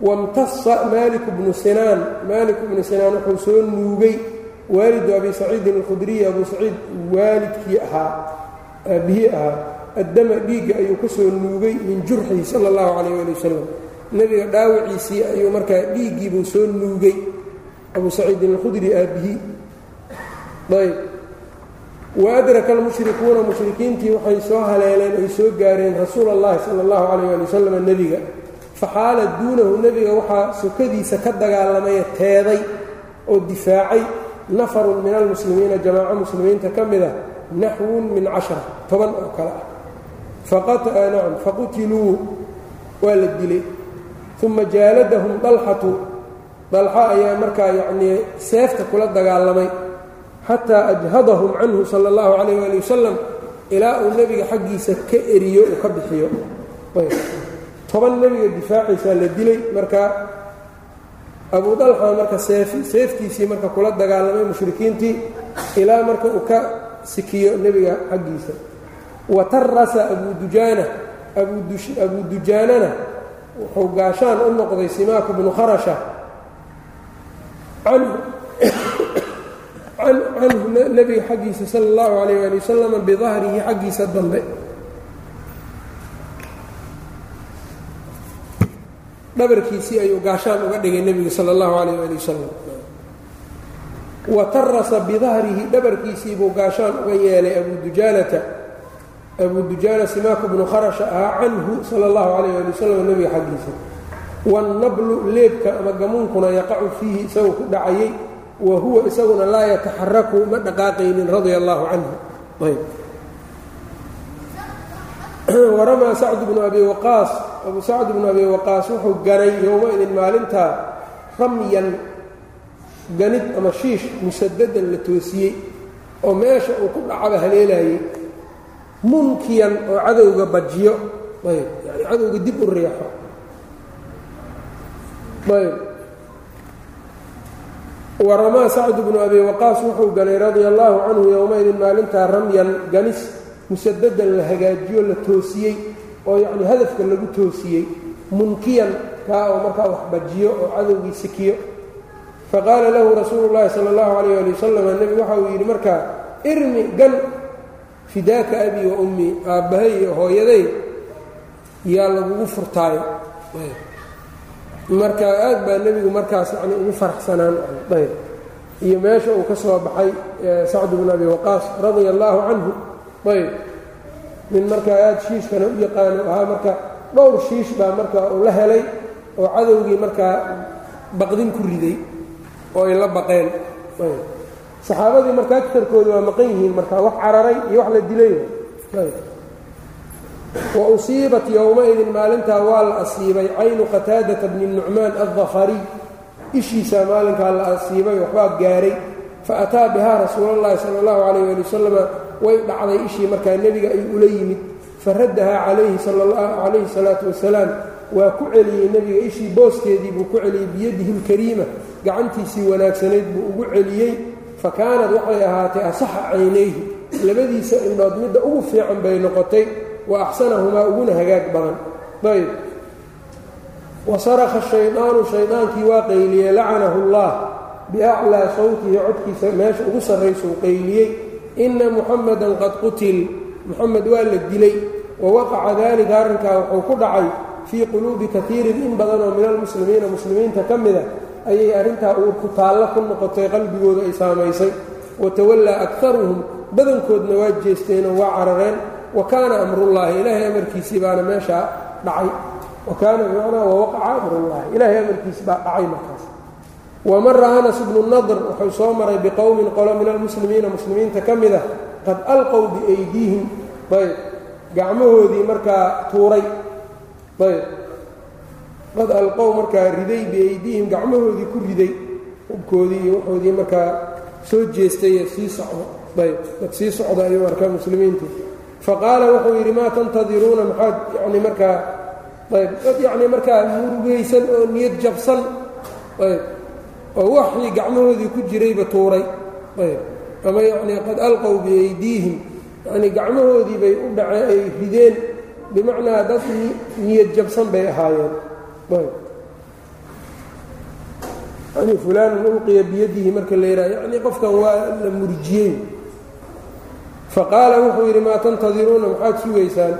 [SPEAKER 1] wamtasa maaliku bnu sinaan maaliku bnu sinaan wuxuu soo nuugay waalidu abi saciidin alkhudriyi abuu saciid waalidkii ahaa aabbihii ahaa addama dhiigga ayuu ka soo nuugay min jurxihi sala allahu calayh ali wasalam nebiga dhaawiciisii ayuu markaa dhiiggiibuu soo nuugay abuu saciidin alkhudri aabbihii ayb waadraka almushrikuuna mushrikiintii waxay soo haleeleen ay soo gaareen rasuula allahi sala allahu calayh ali wasalam nebiga faxaala duunahu nebiga waxaa sokadiisa ka dagaalamay teeday oo difaacay nafarun min almuslimiina jamaaco muslimiinta ka mid ah naxwun min cashara toban oo kale ah. Nacam faqutiluu waa la dilay. Uma jaaladahum dalxatu dalxa ayaa markaa yacnii seefta kula dagaalamay xataa ajhadahum canhu sala allahu calayh ali wasalam ilaa uu nebiga xaggiisa ka eriyo uu ka bixiyo. Toban nebiga difaaciisaa la dilay marka abu dalxa marka seeftiisii marka kula dagaalamay mushrikiintii ilaa marka uu ka sikiyo nebiga xaggiisa. Wa tarasa abu dujaana abu dujaanana wuxuu gaashaan u noqday simaaku bnu kharasha. Canhu nebiga xaggiisa sala اllahu alayh ali wasalam bidahrihi xaggiisa dambe dhabarkiisii ayuu gaashaan uga dhigay nebiga sala اllahu alayh ali wasalam wa tarasa bidahrihi dhabarkiisiibuu gaashaan uga yeelay abu dujaanata abu dujaana simaaku bnu kharasha ahaa canhu sala اllahu alayh ali wasalam nebiga xaggiisa wاnnablu leebka ama gamuunkuna yaqacu fiihi isagoo ku dhacayay wa huwa isaguna laa yataxaraku ma dhaqaaqaynin radia allahu canhu waramaa sacd bnu abi waqaas abu sacd bnu abi waqaas wuxuu ganay yowma-idin maalintaa ramyan ganid ama shiish musadadan la toosiyey oo meesha uu ku dhacaba haleelayay munkiyan oo cadowga bajiyo. Ayb. Yani cadowga dib u riixo. Ayb waramaa sacd bnu abi waqaas wuxuu ganay radia allaahu canhu yowma-idin maalintaa ramyan ganis musadadan la hagaajiyo la toosiyey oo yacni hadafka lagu toosiyey munkiyan kaa oo markaa wax bajiyo oo cadowgii sikiyo. Faqaala lahu rasuulu llaahi sala allahu calayh ali wasalam nebigu waxa uu yidhi markaa irmi gan fidaaka abii wa ummii aabbahay iyo hooyaday yaa lagugu furtaayo marka aad baa nebigu markaas yani ugu faraxsanaan. Ayb. Iyo meesha uu ka soo baxay sacd bn abi waqaas radia allaahu canhu ayb. Min markaa aad shiishkana u yaqaano ahaa marka dhowr shiish baa marka uu la helay oo cadowgii markaa baqdin ku riday oo ay la baqeen. Saxaabadii marka agtarkooda waa maqan yihiin marka wax cararay iyo wax la dilay wa usiibat yowma-idin maalintaa waa la asiibay caynu qataadata bni nucmaan addafariy ishiisaa maalinkaa la asiibay waxbaa gaaray. Fa ataa bihaa rasuulallahi sala allahu calayh ali wasalama way dhacday ishii markaa nebiga ay ula yimid. Faraddahaa calayhi calayhi salaatu wasalaam waa ku celiyey nebiga ishii booskeedii buu ku celiyey biyadihi lkariima gacantiisii wanaagsanayd buu ugu celiyey. Fa kaanad waxay ahaatay asaxa caynayhi. Labadiisa indhood midda ugu fiican bay noqotay wa axsanahumaa uguna hagaag badan. Ayb wa sarakha shaydaanu shaydaankii waa qayliyey lacanahu allah biaclaa sawtihi codkiisa meesha ugu sarraysuu qayliyey inna muxamadan qad qutil. Muxamed waa la dilay. Wa waqaca daalika arrinkaa wuxuu ku dhacay fii quluubi kaiirin in badanoo min almuslimiina muslimiinta ka mida ayay arrintaa uurku taallo ku noqotay qalbigooda ay saamaysay. Wa tawallaa akaruhum badankoodna waa jeesteenoo waa carareen wa kaana amrullaahi ilaahay amarkiisii baana meeshaa dhacay. Wa kaana bimacnaa wawaqaca amrullaahi ilaahay amarkiisi baa dhacay markaas. Wamara anas bnu nadr wuxuu soo maray biqowmin qolo min almuslimiina muslimiinta ka mid ah qad alqow biaydiihim. Ayb gacmahoodii markaa tuuray. Ayb qad alqow markaa riday biaydiihim gacmahoodii ku riday. Hubkoodii iyo wuxoodii markaa soo jeestaye sii socdo. Ayb dad sii socda ayuu arkaa muslimiintu faqaala wuxuu yidhi maa tantadiruuna maxaad yani markaa ayb yacni markaa murugaysan oo niyad jabsan ayb oo waxii gacmahoodii ku jirayba tuuray ayb ama yacnii qad alqow biaydiihim yacnii gacmahoodii bay u dhaceen ay rideen bimacnaa dad niyad jabsan bay ahaayeen ayb. Yanii fulaanun ulqiya biyadihi marka la yidhaha yacnii qofkan waa la murjiyey faqaala wuxuu yidhi maa tantadiruuna maxaad sugaysaan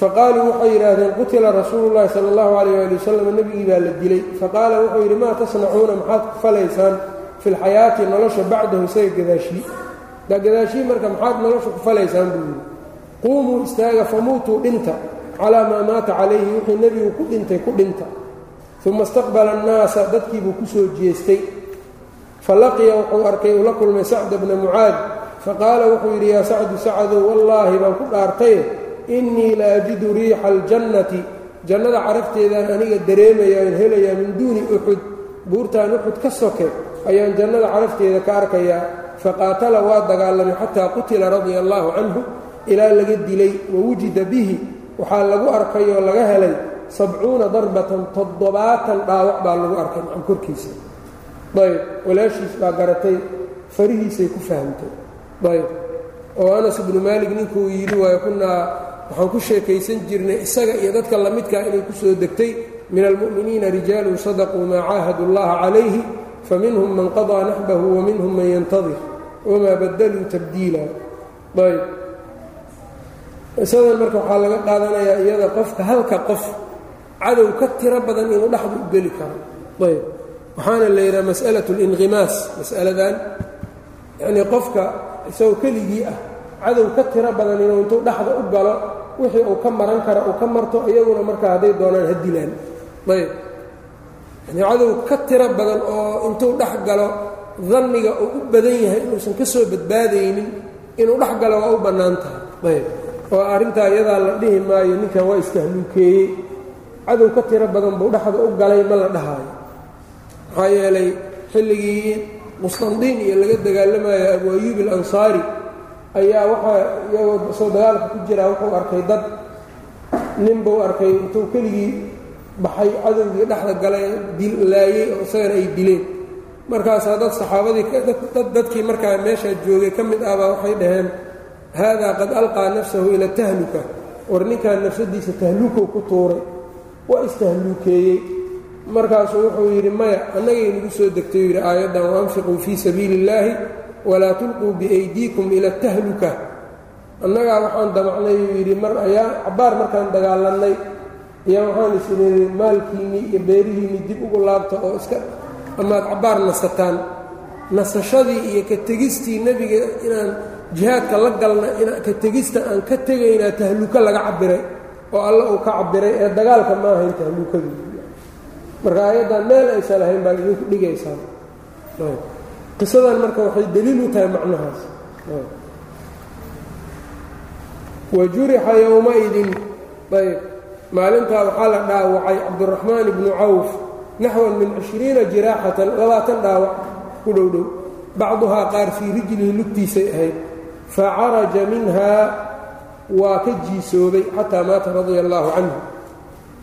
[SPEAKER 1] faqaaluu waxay yidhaahdeen qutila rasuulu llahi sala allahu calayh ali wasalam nebigii baa la dilay faqaala wuxuu yidhi maa tasnacuuna maxaad ku falaysaan fi lxayaati nolosha bacdahu isaga gadaashii gadaashii marka maxaad nolosha ku falaysaan buu yidhi quumuu istaaga famuutuu dhinta calaa maa maata calayhi wixii nebigu ku dhintay ku dhinta uma istaqbala annaasa dadkiibuu ku soo jeestay falaqiya wuxuu arkay uu kulmay sacda bna mucaad faqaala wuxuu yidhi yaa sacdu sacadow wallaahi baan ku dhaartaye innii la ajidu riixa aljannati jannada carafteedaan aniga dareemaya aan helayaa min duuni uxud buurtaan uxud ka soke ayaan jannada carafteeda ka arkayaa. Faqaatala waa dagaalamay xataa qutila radia allaahu canhu ilaa laga dilay wa wujida bihi waxaa lagu arkay oo laga helay sabcuuna darbatan toddobaatan dhaawac baa lagu arkay macam korkiisa. Ayb walaashiis baa garatay farihiisay ku fahamtay ayb oo anas ibnu maalik ninkuu yidhi waayo kunnaa waxaan ku sheekaysan jirnay isaga iyo dadka lamidkaa ah inay ku soo degtay min almu'miniina rijaalun sadaquu maa caahadu allaha calayhi faminhum man qadaa naxbahu waminhum man yantadir wamaa badaluu tabdiila. Ayb qisadan marka waxaa laga qaadanayaa iyada qofka halka qof cadow ka tiro badan inuu dhexdu u geli karo. Ayb waxaana la yidhaha mas'alaة اlinqimaas masaladan yanii qofka isagoo keligii ah cadow ka tiro badan inuu intuu dhexda u galo wixii uu ka maran karo uu ka marto iyaguna markaa hadday doonaan ha dilaan. Ayb. Yani cadow ka tiro badan oo intuu dhex galo danniga uu u badan yahay inuusan ka soo badbaadaynin inuu dhex galo waa u bannaan tahay. Ayb. Oo arrintaa iyadaa la dhihi maayo ninkan waa istahluukeeyey cadow ka tiro badan buu dhexda u galay ma la dhahaayo maxaa yeelay xilligii qustandiin iyo laga dagaalamayo abu ayuub alansaari ayaa waxaa iyagoo soo dagaalka ku jiraa wuxuu arkay dad nin buu arkay intuu keligii baxay cadowgii dhexda galay laayey oo isagana ay dileen. Markaasaa dad saxaabadii dadkii markaa meeshaa joogay ka mid ahbaa waxay dhaheen haadaa qad alqaa nafsahu ila tahluka. War ninkan nafsadiisa tahluukow ku tuuray waa istahluukeeyey markaasuu wuxuu yidhi maya annagay nagu soo degtay yidhi aayaddan waanfiquu fii sabiili illaahi walaa tulquu biaydiikum ila tahluka. Annagaa waxaan damacnay uu yidhi mar ayaa cabbaar markaan dagaalannay ayaa waxaan isiri maalkiinnii iyo beerihiinnii dib ugu laabta oo iska amaad cabbaar nasataan. Nasashadii iyo ka tegistii nebiga inaan jihaadka la galna ka tegista aan ka tegaynaa tahluko laga cabbiray oo alla uu ka cabbiray ee dagaalka ma ahayn tahluukadii marka ayaddan meel aysan lahayn baa idinku dhigaysaa. Qisadan marka waxay deliil u tahay macnahaas. Wa jurixa yowmaidin ayb maalintaa waxaa la dhaawacay cabduraxmaan ibnu cawf naxwan min cishriina jiraaxatan labaatan dhaawac ku dhow bacduhaa qaar fii rijlihi lugtiisay ahayd. Fa caraja minhaa waa ka jiisoobay xataa maata radia allaahu canhu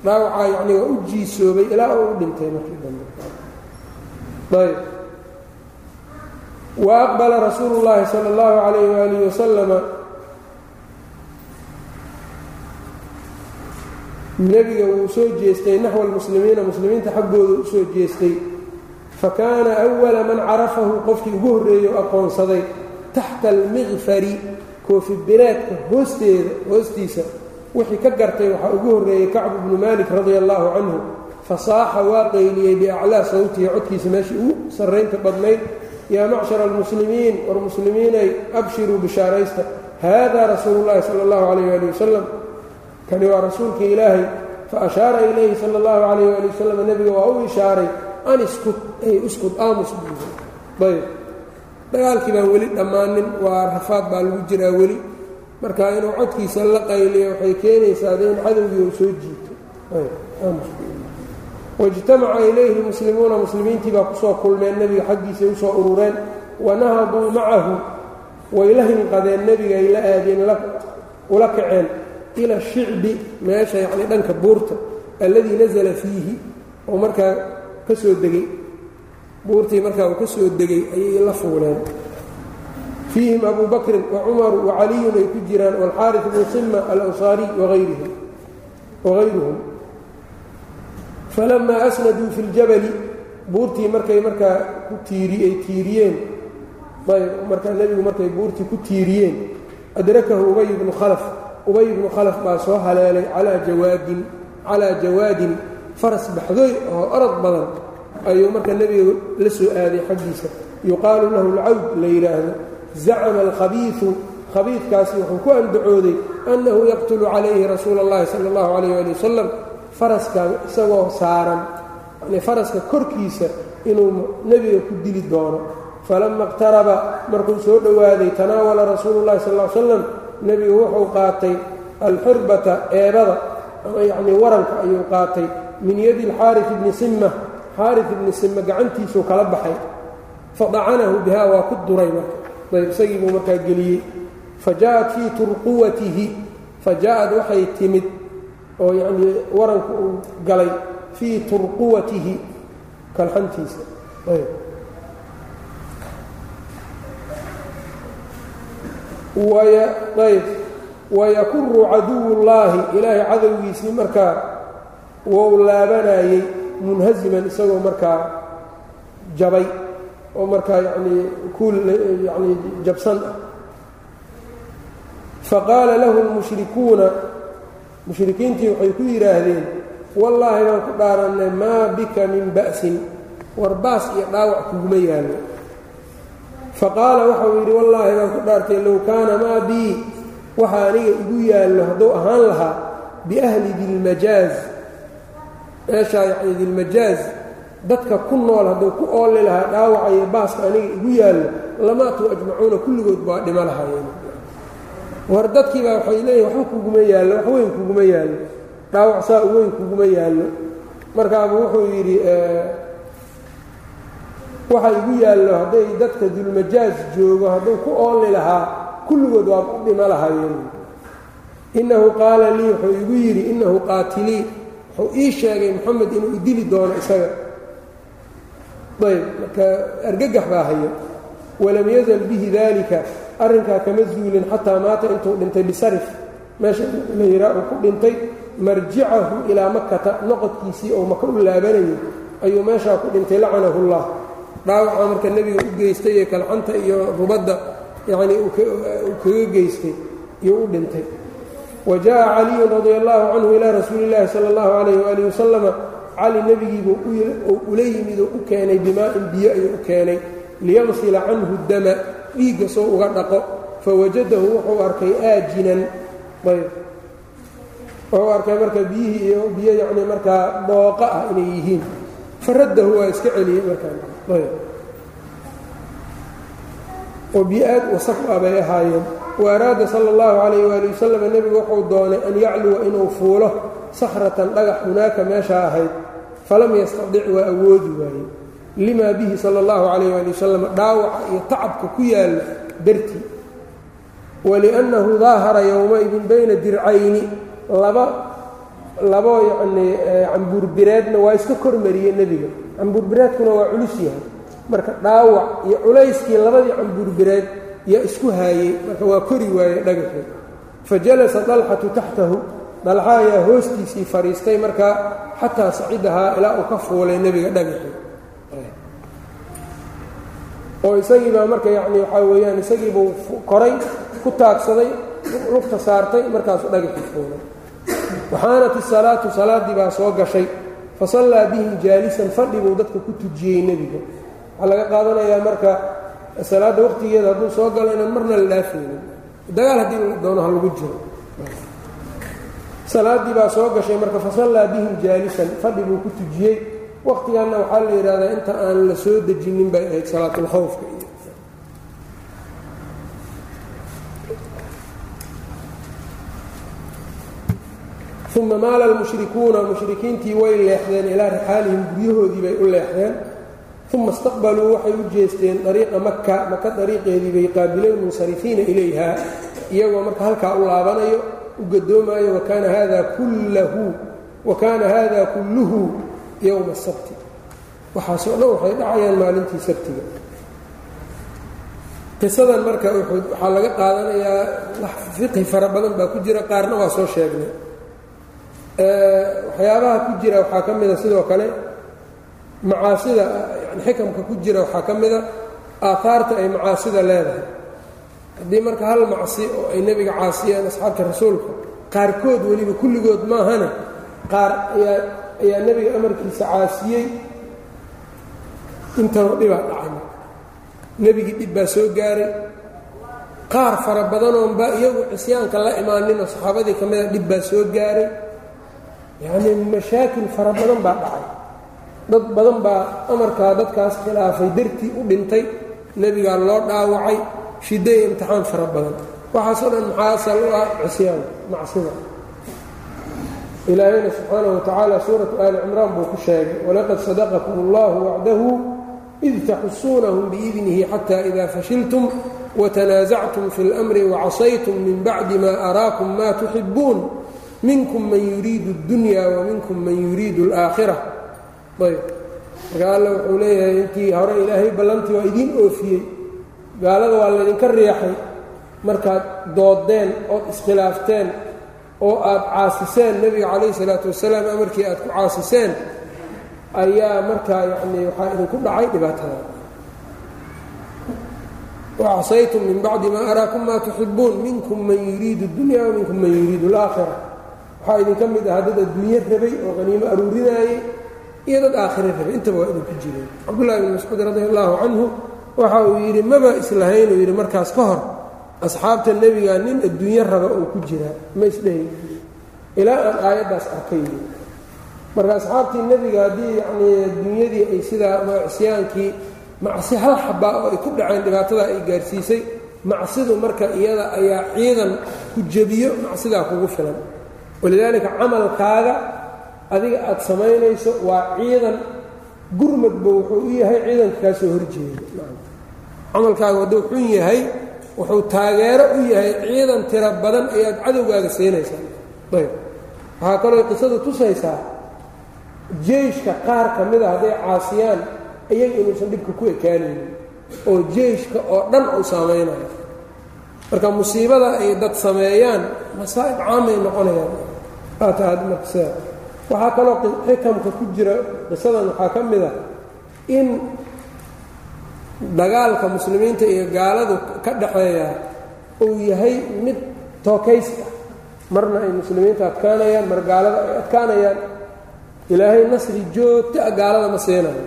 [SPEAKER 1] dhaawacaa yacni waa u jiisoobay ilaa uu u dhintay markii dambe. Ayb. Wa aqbala rasuulu llaahi sala allahu calayh waalihi wasalama nebiga wuu soo jeestay naxwa almuslimiina muslimiinta xaggooda u soo jeestay. Fa kaana awala man carafahu qofkii ugu horreeyey aqoonsaday taxta almiqfari koofi bireedka hoosteeda hoostiisa wixii ka gartay waxaa ugu horreeyey kacbu bnu maalik radia allaahu canhu fasaaxa waa qayliyey biaclaa sawtihi codkiisa meeshii ugu sarraynta badnayd yaa macshara almuslimiin war muslimiinay abshiruu bishaaraysta haadaa rasuulu llaahi sala allahu calayh waali wasalam kani waa rasuulka ilaahay fa ashaara ilayhi sala allahu calayh waali wasalam nebiga waa u ishaaray an iskud ay iskud aamus ayb. Dagaalkii baan weli dhammaanin waa rafaad baa lagu jiraa weli marka inuu codkiisa la qayliyo waxay keenaysaa de in cadowgii uu soo jiito. Waijtamaca ilayhi lmuslimuuna muslimiintii baa ku soo kulmeen nebiga xaggiisay u soo urureen. Wanahaduu macahu way la hinqadeen nebiga ay la aadeen ula kaceen ila shicbi meesha yacni dhanka buurta alladii nasala fiihi. Oo markaa ka soo degey buurtii markaa uu ka soo degay ayay la fuuleen fiihim abu bakrin wacumaru wacaliyun ay ku jiraan waalxaaris bnu sima alawsaariy wagayruhum falamaa asnaduu fi ljabali buurtii markay markaa ku tiiri ay tiiriyeen ayb markaa nebigu markay buurtii ku tiiriyeen adrakahu ubay bnu khalaf ubay bnu khalaf baa soo haleelay calaa jawaadin calaa jawaadin faras baxdoy oo orod badan ayuu marka nebiga la soo aaday xaggiisa yuqaalu lahu alcawd la yidhaahdo zacama alkhabiiu khabiidkaasi wuxuu ku andacooday annahu yaqtulu calayhi rasuula اllahi sala اllahu calayh ali wasalam faraska isagoo saaran yani faraska korkiisa inuu nebiga ku dili doono falama اqtaraba markuu soo dhowaaday tanaawala rasuulu اllahi sal l slam nebigu wuxuu qaatay alxirbata eebada ama yacnii waranka ayuu qaatay min yadi alxaaris ibni simma xaaris ibni simma gacantiisuu kala baxay fadacanahu bihaa waa ku duray marka ayb isagii buu markaa geliyey. Fa ja'at fii turquwatihi fa ja'ad waxay timid oo yacnii waranku uu galay fii turquwatihi kalxantiisa. Ayb. Wayakuru caduwullaahi ilaahay cadowgiisii markaa wou laabanayey munhasiman isagoo markaa jabay oo markaa yanii kuul yanii jabsan ah. Faqaala lahu lmushrikuuna mushrikiintii waxay ku yidhaahdeen wallaahi baan ku dhaarannay maa bika min ba'sin war baas iyo dhaawac kuguma yaallo. Faqaala waxau yidhi wallaahi baan ku dhaartay low kaana maa bii waxa aniga igu yaallo hadduu ahaan lahaa biahli dilmajaaz. Meeshaa yacni dilmajaaz dadka ku nool hadduu ku ooli lahaa dhaawacayo baaska aniga igu yaallo lamaatuu ajmacuuna kulligood baa dhimo lahaayeen. War dadkiibaa waxay leeyihiin waxba kuguma yaallo wax weyn kuguma yaallo dhaawac saa u weyn kuguma yaallo. Markaaba wuxuu yidhi waxa igu yaallo hadday dadka dulmajaaz joogo hadduu ku ooli lahaa kulligood waa u dhimo lahaayeen. Innahu qaala lii wuxuu igu yidhi innahu qaatilii wuxuu ii sheegay moxamed inuu idili doono isaga ayb marka argagax baa haya walam yazal bihi daalika arrinkaa kama zuulin xataa maata intuu dhintay bisarif meesha la yihaa uu ku dhintay marjicahu ilaa makata noqodkiisii oo maka u laabanayay ayuu meeshaa ku dhintay lacanahu llah dhaawaca marka nebiga u geystay ee kalxanta iyo rubadda yacnii uu kaga geystay iyo u dhintay wa jaءa caliyun radi allahu canhu ilaa rasuuli اllahi salى اllahu alayh waalih wasalama cali nebigiibuu ula yimid oo u keenay bimaa'in biyo ayuu u keenay liyamsila canhu dama dhiigga soo uga dhaqo. Fawajadahu wuxuu arkay aajinan wuxuu arkay marka biyihii iyo biyo yacni markaa dhooqa ah inay yihiin. Faraddahu waa iska celiyey markaa ayb. Oo biyo aad wasaq ah bay ahaayeen. Wa araada sala اllahu calayh waali wasalam nebigu wuxuu doonay an yacluwa inuu fuulo sakhratan dhagax hunaaka meeshaa ahayd falam yastadic waa awoodi waaye limaa bihi sala اllahu calayh waali wasalam dhaawaca iyo tacabka ku yaalla dartii. Waliannahu daahara yowmaidin bayna dircayni. Laba labo yacnii cambuurbireedna waa iska kormariyey nebiga. Cambuurbireedkuna waa culus yahay. Marka dhaawac iyo culayskii labadii cambuurbireed yaa isku haayey. Marka waa kori waayey dhagaxii fa jalasa dalxatu taxtahu dalxa ayaa hoostiisii fadhiistay markaa xataa sacidahaa ilaa uu ka fuulay nebiga dhagaxii oo isagiibaa marka yacni waxaa weeyaan isagiibuu koray ku taagsaday lugta saartay markaasuu dhagaxii fuulay. Waxaanat isalaatu salaaddii baa soo gashay. Fa sallaa bihim jaalisan fadhi buu dadka ku tujiyey nebiga waxaa laga qaadanayaa marka salaadda waqtigeeda hadduu soo galo inaan marna la dhaafaynin dagaal haddii doono ha lagu jiro salaaddii baa soo gashay marka fasallaa bihim jaalisan fadhi buu ku tujiyey. Waqtiganna waxaa la yidhahdaa inta aan la soo dejinin bay ahayd salaatulkhawfka iyo uma maala almushrikuuna mushrikiintii way leexdeen ilaa rixaalihim guryahoodii bay u leexdeen. Uma istaqbaluu waxay u jeesteen ariiqa maka maka dariiqeedii bay qaabileen munsarifiina ilayha iyagoo marka halkaa u laabanayo u gadoomayo wakaana hada kullahu wa kaana hada kulluhu yowma sabti. Waxaasoo dhan waxay dhacayaan maalintii sabtiga. Qisadan marka uxud waxaa laga qaadanayaa fiqhi fara badan baa ku jira qaarna waa soo sheegnay. Waxyaabaha ku jira waxaa ka mida sidoo kale macaasida yani xikamka ku jira waxaa ka mida aahaarta ay macaasida leedahay haddii marka hal macsi oo ay nebiga caasiyeen asxaabta rasuulka qaarkood weliba kulligood maahana qaar ayaa ayaa nebiga amarkiisa caasiyey. Intaba dhibaa dhacay marka. Nebigii dhib baa soo gaaray. Qaar fara badanoonba iyagu cisyaanka la imaaninoo saxaabadii ka mida dhib baa soo gaaray. Yacnii mashaakil fara badan baa dhacay. Dad badan baa amarkaa dadkaas khilaafay dartii u dhintay. Nebigaa loo dhaawacay shiddo iyo imtixaan fara badan waxaasoo dhan maxaa asal u ah cisyaan macsida ilaahayna subxaanahu wa tacaala suuratu aali cimraan buu ku sheegay walaqad sadaqakum allahu wacdahu id taxusuunahum biidnihi xata ida fashiltum watanaasactum fi اlmri wacasaytum min bacdi ma araakum ma tuxibuun minkum man yuriidu اdunya waminkum man yuriidu اlaakhira ayb marka alla wuxuu leeyahay intii hore ilaahay ballantii waa idiin oofiyey gaalada waa laydinka riixay. Markaad doodeen ood iskhilaafteen oo aad caasiseen nebiga calayhi salaatu wasalaam amarkii aad ku caasiseen ayaa markaa yacnii waxaa idinku dhacay dhibaatada. Wacasaytum min bacdi maa araakum maa tuxibuun minkum man yuriidu اdunya waminkum man yuriidu اlaakhira waxaa idinka mid ahaa dad adduunye rabay oo qaniimo aruurinaayey iyo dad aakhire rabay. Intaba waa idinku jireen cabdullahi bn mascuud radi allahu canhu waxa uu yidhi maba islahayn uu yidhi markaas ka hor asxaabta nebiga nin adduunyo raba uu ku jiraa ma isdhahay ilaa aan aayaddaas arkay marka asxaabtii nebiga haddii yanii dunyadii ay sidaa isyaankii macsi hal xabaa oo ay ku dhaceen dhibaatada ay gaarsiisay macsidu marka iyada ayaa ciidan ku jebiyo macsidaa kugu filan. Walidaalika camalkaaga adiga aad samaynayso waa ciidan gurmadba wuxuu u yahay ciidanka kaa soo horjeeda camalkaaga hadduu xun yahay wuxuu taageero u yahay ciidan tiro badan ayaad cadowgaaga siinaysaa. Ayb. Waxaa kaloo qisadu tusaysaa jeyshka qaar ka mida hadday caasiyaan iyaga inuusan dhibka ku ekaanaynin oo jeyshka oo dhan uu saamaynayo marka musiibada ay dad sameeyaan masaa'ib caamay noqonayaan. Waxaa kaloo xikamka ku jira qisadan waxaa ka mid a in dagaalka muslimiinta iyo gaaladu ka dhaxeeya uu yahay mid tookays ah marna ay muslimiinta adkaanayaan mar gaalada ay adkaanayaan. Ilaahay nasri joogto a gaalada ma siinayo.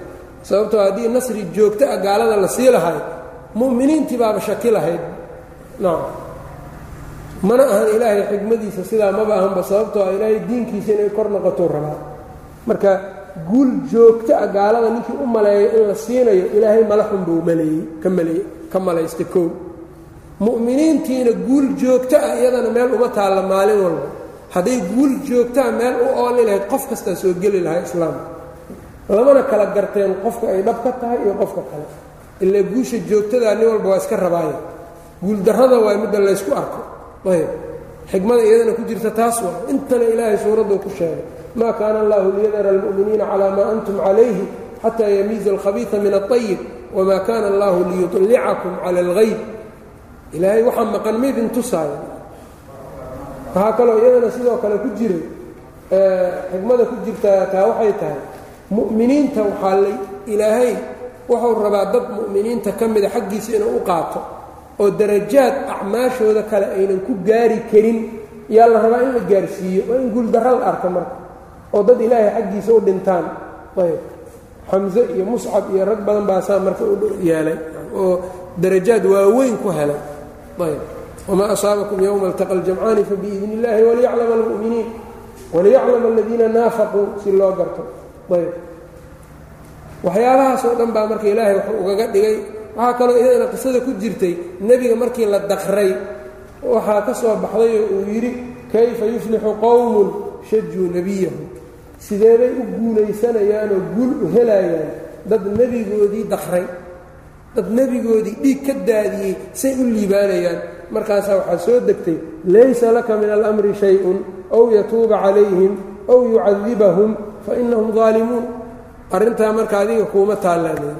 [SPEAKER 1] Sababtoo haddii nasri joogto a gaalada la sii lahay mu'miniintii baaba shaki lahayd. Nacam mana ahan ilaahay xigmadiisa sidaa maba ahanba sababtoo a ilaahay diinkiisa inay kor noqotou rabaa. Marka guul joogto a gaalada ninkii u maleeyo in la siinayo ilaahay malaxun buu maleeyey ka maleey ka malaysta kow. Mu'miniintiina guul joogto ah iyadana meel uma taalla maalin walba. Hadday guul joogtaa meel u ooli lahayd qof kastaa soo geli lahaa islaamka lamana kala garteen qofka ay dhab ka tahay iyo qofka kale. Ilaa guusha joogtadaa nin walba waa iska rabaaya. Guuldarrada waa midda laysku arko. Ayb. Xikmada iyadana ku jirta taas waa intana ilaahay suuraddu ku sheegay maa kaana allahu liyadara almu'miniina calaa maa antum calayhi xataa yamiiza alkhabiida min aطayib wamaa kaana allahu liyuطlicakum cala algayb ilaahay waxaa maqan maydin tusaaya waxaa kaloo iyadana sidoo kale ku jiray xikmada ku jirta taa waxay tahay mu'miniinta waxaa la ilaahay wuxuu rabaa dad mu'miniinta ka mida xaggiisa inuu u qaato oo darajaad acmaashooda kale aynan ku gaari karin yaa la rabaa in la gaarsiiyo waa in guuldarra la arka marka oo dad ilaahay xaggiisa u dhintaan. Ayb. Xamse iyo muscab iyo rag badan baasaa marka yeelay oo darajaad waaweyn ku helay. Ayb. Wma asaabakum yowma altaqa aljamcaani fabiidni illahi waliyaclama almu'miniin. Waliyaclama aladiina naafaquu si loo garto. Ayb. Waxyaabahaas dhan baa marka ilaahay wuxuu ugaga dhigay. Waxaa kaloo iyadana qisada ku jirtay nebiga markii la daqray waxaa ka soo baxday oo uu yidhi kayfa yuflixu qowmun shajuu nebiyahu sideebay u guulaysanayaanoo guul u helayaan? Dad nebigoodii daqray dad nebigoodii dhiig ka daadiyey say u liibaanayaan. Markaasaa waxaa soo degtay laysa laka min alamri shay-un ow yatuuba calayhim ow yucadibahum fa inahum daalimuun arrintaa marka adiga kuuma taallaaneen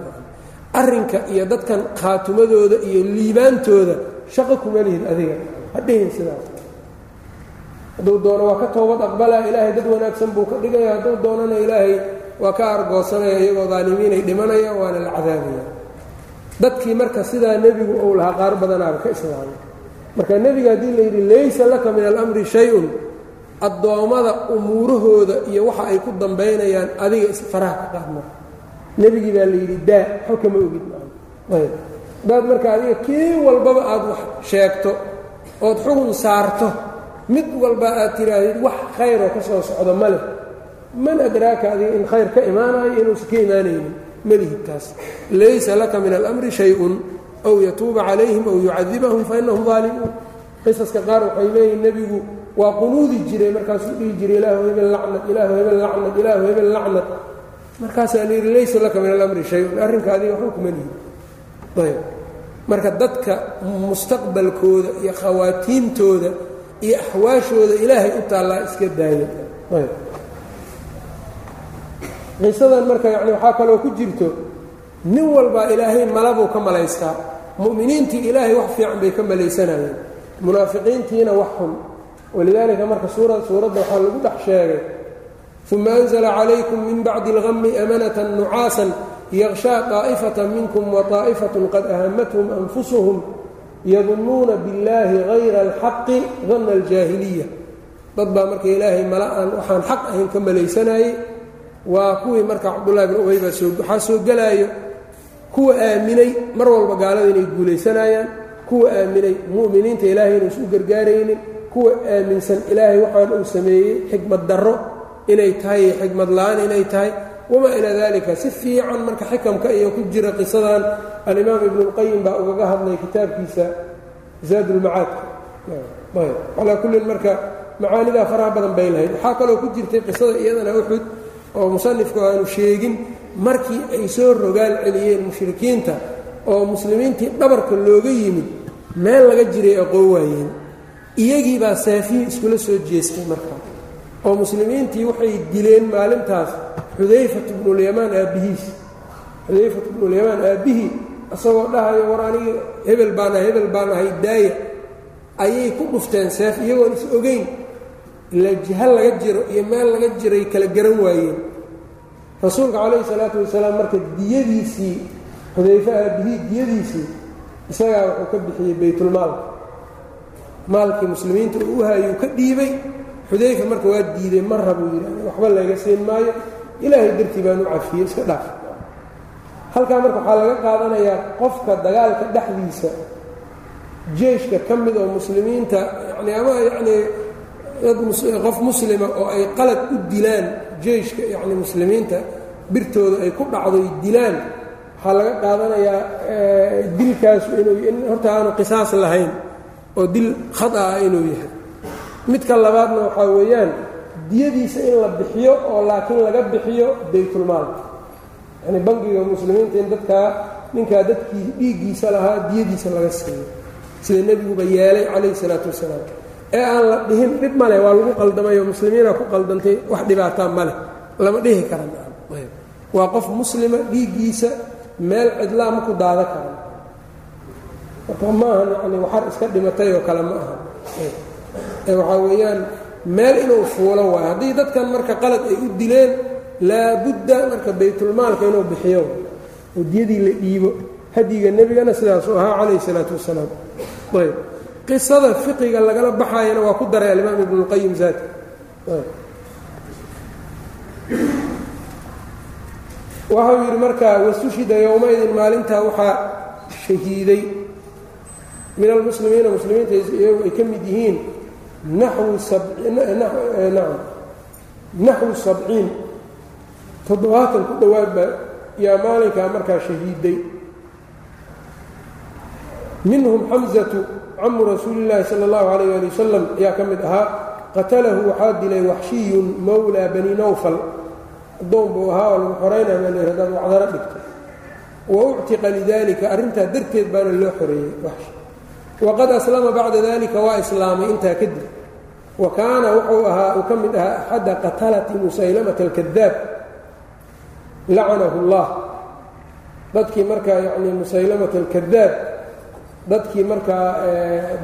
[SPEAKER 1] arrinka iyo dadkan khaatumadooda iyo liibaantooda shaqo kuma lihid adiga. Hadhihin sidaas hadduu doono waa ka toobad aqbalaa ilaahay dad wanaagsan buu ka dhigaya. Hadduu doonana ilaahay waa ka argoosanaya iyagoo daalimiinay dhimanaya waana la cadaabaya dadkii marka sidaa nebigu ou lahaa qaar badanaaba ka islaamay marka nebiga haddii la yidhi laysa laka min alamri shay-un addoommada umuurahooda iyo waxa ay ku dambaynayaan adiga isfaraha ka qaadma nebigii baa la yidhi daa xo kama ogid. Ayb. Hadaad marka adiga kii walbaba aad wax sheegto ood xugun saarto mid walba aad tidhaahdid wax khayroo ka soo socdo ma leh. Man adraaka adiga in khayr ka imaanayo inuusan ka imaanaynin malihid taas. Laysa laka min alamri shay-un ow yatuuba calayhim ow yucadibahum fa daalimuun qisaska qaar waxay leeyihiin nebigu waa qunuudi jiray markaasuu dhihi jiray ilaahu hebel lacnad ilaahu hebel lacnad ilaahu hebel lacnad markaasaa la yidhi laysa laka min alamri shay-un. Arrinka adiga waxba kuma lihid ayb marka dadka mustaqbalkooda iyo khawaatiimtooda iyo axwaashooda ilaahay u taallaa iska daaya ayb qisadan marka yani waxaa kaloo ku jirto nin walbaa ilaahay malabuu ka malaystaa mu'miniintii ilaahay wax fiican bay ka malaysanayeen munaafiqiintiina wax xun walidaalika marka suura suuradda waxaa lagu dhex sheegay uma anzla calaykum min bacdi اlgami amanata nucaasan yaqshaa طaa'ifata minkum waطaa'ifatun qad ahamathum anfusuhum yadunnuuna billaahi hayra alxaqi danna aljaahiliya. Dad baa marka ilaahay mala aan waxaan xaq ahayn ka malaysanayey waa kuwii marka cabdullahi bin ubay baa soo waxaa soo gelaayo kuwa aaminay mar walba gaalada inay guulaysanayaan. Kuwa aaminay mu'miniinta ilaahay inuusu gargaaraynin. Kuwa aaminsan ilaahay waxaan uu sameeyey xikmad darro. Inay tahay iyo xikmad la'aan inay tahay wamaa ilaa dalika si fiican marka xikamka iyo ku jira qisadan alimaam ibnuاlqayim baa ugaga hadlay kitaabkiisa zaadulmacaadka calaa kullin marka macaanidaa faraha badan bay lahayd waxaa kaloo ku jirtay qisada iyadana uxud oo musanifku aanu sheegin markii ay soo rogaal celiyeen mushrikiinta oo muslimiintii dhabarka looga yimid meel laga jiray aqoon waayeen iyagii baa saafihi iskula soo jeestay markaa oo muslimiintii waxay dileen maalintaas xudayfat bnulyamaan aabbihiis xudayfat bnulyamaan aabbihii isagoo dhahayo war aniga hebel baan ahay hebel baan ahay daaya. Ayay ku dhufteen seef iyagoon is ogeyn ilaa jiha laga jiro iyo meel laga jiray kala garan waayeen. Rasuulka calayhi salaatu wasalaam marka diyadiisii xudayfe aabbihii diyadiisii isagaa wuxuu ka bixiyey baytulmaalka maalkii muslimiinta uu u hayuu ka dhiibay xudayfa marka waa diiday ma rabuu yidhi waxba layga siin maayo ilaahay dartii baan u cafiyey iska dhaaf. Halkaa marka waxaa laga qaadanayaa qofka dagaalka dhexdiisa jeeshka ka mid oo muslimiinta yani ama yacnii dad qof muslima oo ay qalad u dilaan jeeshka yacni muslimiinta birtooda ay ku dhacdoy dilaan waxaa laga qaadanayaa dilkaasu inuu in horta aanu qisaas lahayn oo dil khata ah inuu yahay. Midka labaadna waxaa weeyaan diyadiisa in la bixiyo oo laakiin laga bixiyo baytulmaalka yacni bangiga muslimiinta in dadkaa ninkaa dadkii dhiiggiisa lahaa diyadiisa laga siiyo. Sida nebiguba yeelay calayhi salaatu wasalaam. Ee aan la dhihin dhib ma leh waa lagu qaldamayo muslimiina ku qaldantay wax dhibaataa ma lama dhihi karan waa qof muslima dhiiggiisa meel cidlaa ma ku daada karan marka ma ahan yani waxar iska dhimatay oo kale ma aha. Waxaa weeyaan meel inuu fuulo waayo. Haddii dadkan marka qalad ay u dileen laabudda marka baytulmaalka inuu bixiyo. Oo diyadii la dhiibo. Hadiga nebigana sidaasuu ahaa calayhi salaatu wasalaam. Ayb. Qisada fiqiga lagala baxaayana waa ku daray alimaam ibnuاlqayim zaati. Waxau yidhi markaa wastushhida yowmaydin maalintaa waxaa shahiiday. Min almuslimiina muslimiinta ay ka mid yihiin naxwu sabciin toddobaatan ku dhowaad baa yaa maalinkaa markaa shahiiday minhum xamzatu camu rasuuli llaahi sala allahu calayh ali wasalam ayaa ka mid ahaa qatalahu waxaa dilay waxshiyun mowlaa bani nawfal addoon buu ahaa oo lagu xoraynaya baa layidhi hadaad wacdaro dhigto wa uctiqa lidalika arrintaa darteed baana loo xoreeyey waqad aslama bacda dalika waa islaamay intaa kadib. wa kaana wuxuu ahaa uu ka mid ahaa axadda qatalati musaylamata alkadaab lacanahu اllah dadkii markaa yacni musaylamata alkadaab dadkii markaa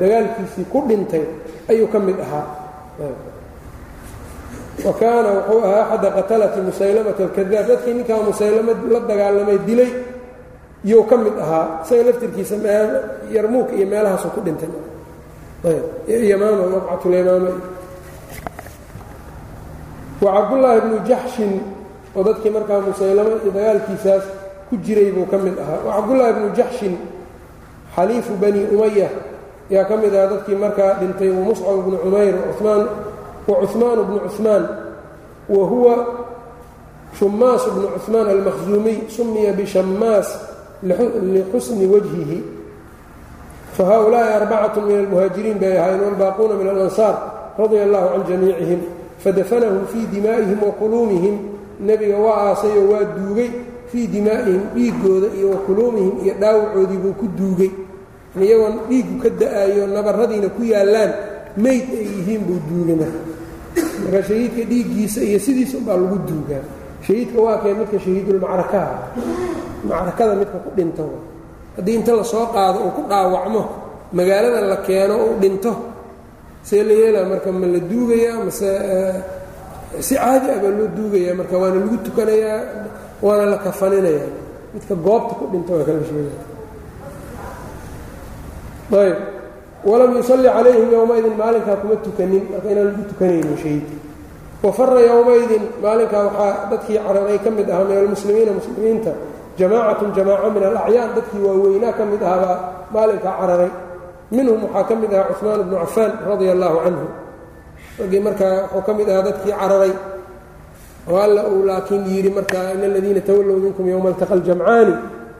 [SPEAKER 1] dagaalkiisii ku dhintay ayuu ka mid ahaa. Wa kaana wuxuu ahaa axadda qatalati musaylamata alkadaab dadkii ninkaa musaylama la dagaalamay dilay iyuu ka mid ahaa isaga laftirkiisa meel yarmuuka iyo meelahaasu ku dhintay. Yamaama waqcatulyamaama wa cabdullaahi bnu jaxshin oo dadkii markaa musaylamo iyo dagaalkiisaas ku jiray buu ka mid ahaa. Wa cabdullaahi bnu jaxshin xaliifu bani umaya yaa ka mid ahaa dadkii markaa dhintay. Wa muscab bnu cumayr maan wa cuhmaan bnu cuhmaan wa huwa shumaas bnu cuhmaan almakhzuumiy sumiya bishammaas lixusni wajhihi fahaulaaءi arbacatu min almuhaajiriin bay ahaayeen walbaaquuna min alansaar radia allahu can jamiicihim fadafanahum fii dimaa'ihim wa quluumihim nebiga waa aasay oo waa duugay fii dimaa'ihim dhiiggooda iyo wa quluumihim iyo dhaawacoodii buu ku duugay iyagoon dhiigu ka da'aayo nabaradiina ku yaallaan mayd ay yihiin buu duugay marka marka shahiidka dhiiggiisa iyo sidiisa unbaa lagu duugaa shahiidka waa kee midka shahiidulmacrakaha macrakada midka ku dhinto. Haddii inta la soo qaado uu ku dhaawacmo magaalada la keeno uu dhinto see la yeelaa marka ma la duugayaa mase si caadi ah baa loo duugayaa marka waana lagu tukanayaa waana la kafaninayaa. Midka goobta ku dhinto waa kala sheegaya ayb walam yusalli calayhim yowmaidin maalinkaa kuma tukanin marka inaan lagu tukanaynin shahiidka wafara yowmaidin maalinkaa waxaa dadkii cararay ka mid ahaa min almuslimiina muslimiinta jamaacatun jamaaco min alacyaan dadkii waaweynaa ka mid ahaabaa maalinkaa cararay minhum waxaa ka mid ahaa cuثmaan bnu cafaan radia allaahu canhu raggii markaa wuxuu ka mid ahaa dadkii cararay oo alla uu laakiin yidhi markaa in aladiina tawallow minkum yowma altaqa aljamcaani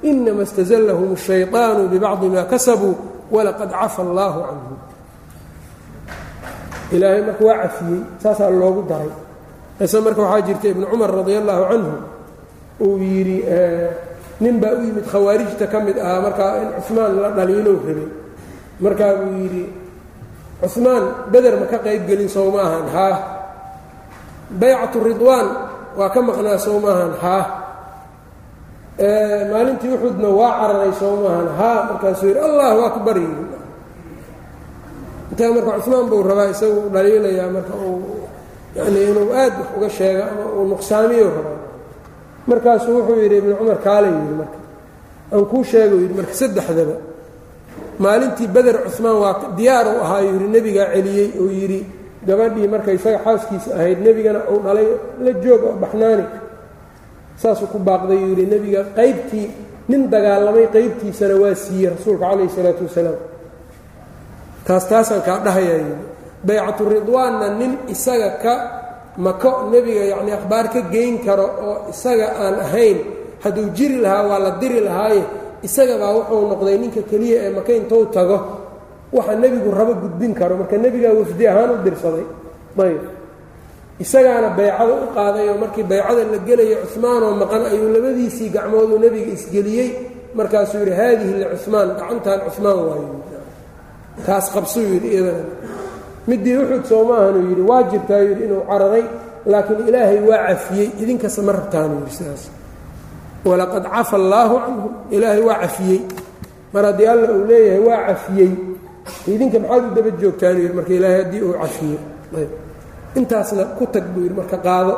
[SPEAKER 1] inama istazallahum الshayطaanu bibacdi ma kasabuu walaqad cafa allaahu canhum ilaahay marka waa cafiyey saasaa loogu daray. Qise marka waxaa jirta ibnu cumar radi allahu canhu uu yidhi nin baa u yimid khawaarijta ka mid ahaa markaa in cumaan la dhaliilow rabay markaa buu yidhi cumaan beder ma ka qayb gelin sow maahan haa baycatu ridwaan waa ka maqnaa sow maahan haa maalintii uxudna waa cararay sow maahan haa markaasuu yidhi allahu akbar yii intaa marka cumaan buu rabaa isagu dhaliilayaa marka uu yani inuu aad wax uga sheego ama uu nuqsaamiyo rabaa. Markaasuu wuxuu yidhi ibnu cumar kaala yidhi marka. Aan kuu sheego yidhi marka saddexdaba maalintii beder cumaan waa diyaar u ahaa yidhi nebigaa celiyey oo yidhi gabadhii marka isaga xaaskiisa ahayd nebigana uu dhalay la joog oo baxnaani. Saasuu ku baaqday yuu yidhi nebiga qaybtii nin dagaalamay qaybtiisana waa siiyey rasuulka calayhi isalaatu wasalaam taas taasaan kaa dhahayaa baycatu ridwaanna nin isaga ka mako nebiga yacnii akhbaar ka geyn karo oo isaga aan ahayn hadduu jiri lahaa waa la diri lahaaye isaga baa wuxuu noqday ninka keliya ee maka intou tago. Waxa nebigu rabo gudbin karo marka nebigaa wafdi ahaan u dirsaday. Ayb. Isagaana baycada u qaaday oo markii baycada la gelayo cumaanoo maqan ayuu labadiisii gacmooduu nebiga isgeliyey. Markaasuu yidhi haadihi licumaan gacantan cumaan waayo taas qabsuu yidhi iyadana midii uxud soo maahanuu yidhi waa jirtaa yidhi inuu cararay laakiin ilaahay waa cafiyey idinkasta ma rabtaanuu yidhi sidaas. Walaqad cafa allaahu canhum ilaahay waa cafiyey. Mar haddii alla uu leeyahay waa cafiyey idinka maxaad u daba joogtaanuu yidhi marka ilaahay haddii uu cafiyo intaasna ku tag buu yidhi marka qaado.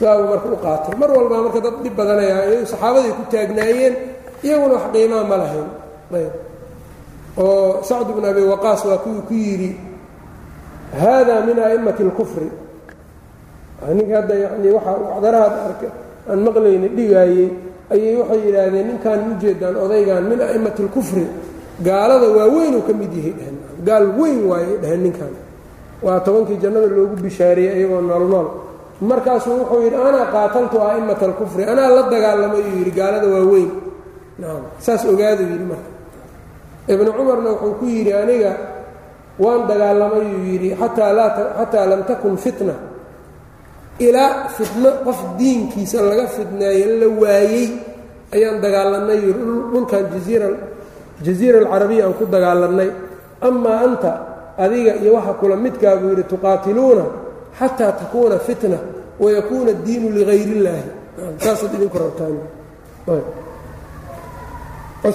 [SPEAKER 1] Saabuu marka u qaatay mar walbaa marka dad dhib badanayaa iy saxaabaday ku taagnaayeen iyaguna wax qiimaa ma lahayn oo sacd bn abi waqaas waa kuwii ku yidhi haada min a'immati اlkufri ninka hadda yani waxa wacdarahaad arka aan maqlayna dhigaayey ayay waxay yidhaahdeen ninkaan ujeedaan odaygan min a'immati اlkufri gaalada waaweynuu ka mid yahay dheheen gaal weyn waayay dheheen ninkan waa tobankii jannada loogu bishaareeyey iyagoo noolnool markaasuu wuxuu yidhi anaa qaataltu a'immata alkufri anaa la dagaalamay uu yidhi gaalada waaweyn. Saas ogaaduu yidhi marka ibnu cumarna wuxuu ku yidhi aniga waan dagaalamay uu yidhi xataa lam takun fitna. Ilaa fitno qof diinkiisa laga fitneeyo la waayey ayaan dagaalanay yidhi dhulkan jaziira alcarabiya aan ku dagaalanay amaa anta adiga iyo waxa kula midkaa buu yidhi tuqaatiluuna xataa takuuna fitna wayakuuna addiinu ligayr illaahi. Saasaad idinku rabtaan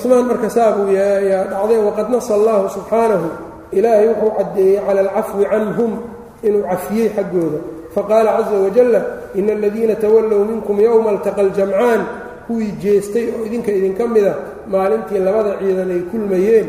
[SPEAKER 1] cumaan marka saabuu yaa dhacday waqad nasa allahu subxaanahu. Ilaahay wuxuu caddeeyey cala alcafwi canhum inuu cafiyey xaggooda. Faqaala caza wajalla ina aladiina tawallow minkum yowma altaqa aljamcaan. Kuwii jeestay oo idinka idinka mida maalintii labada ciidan ay kulmayeen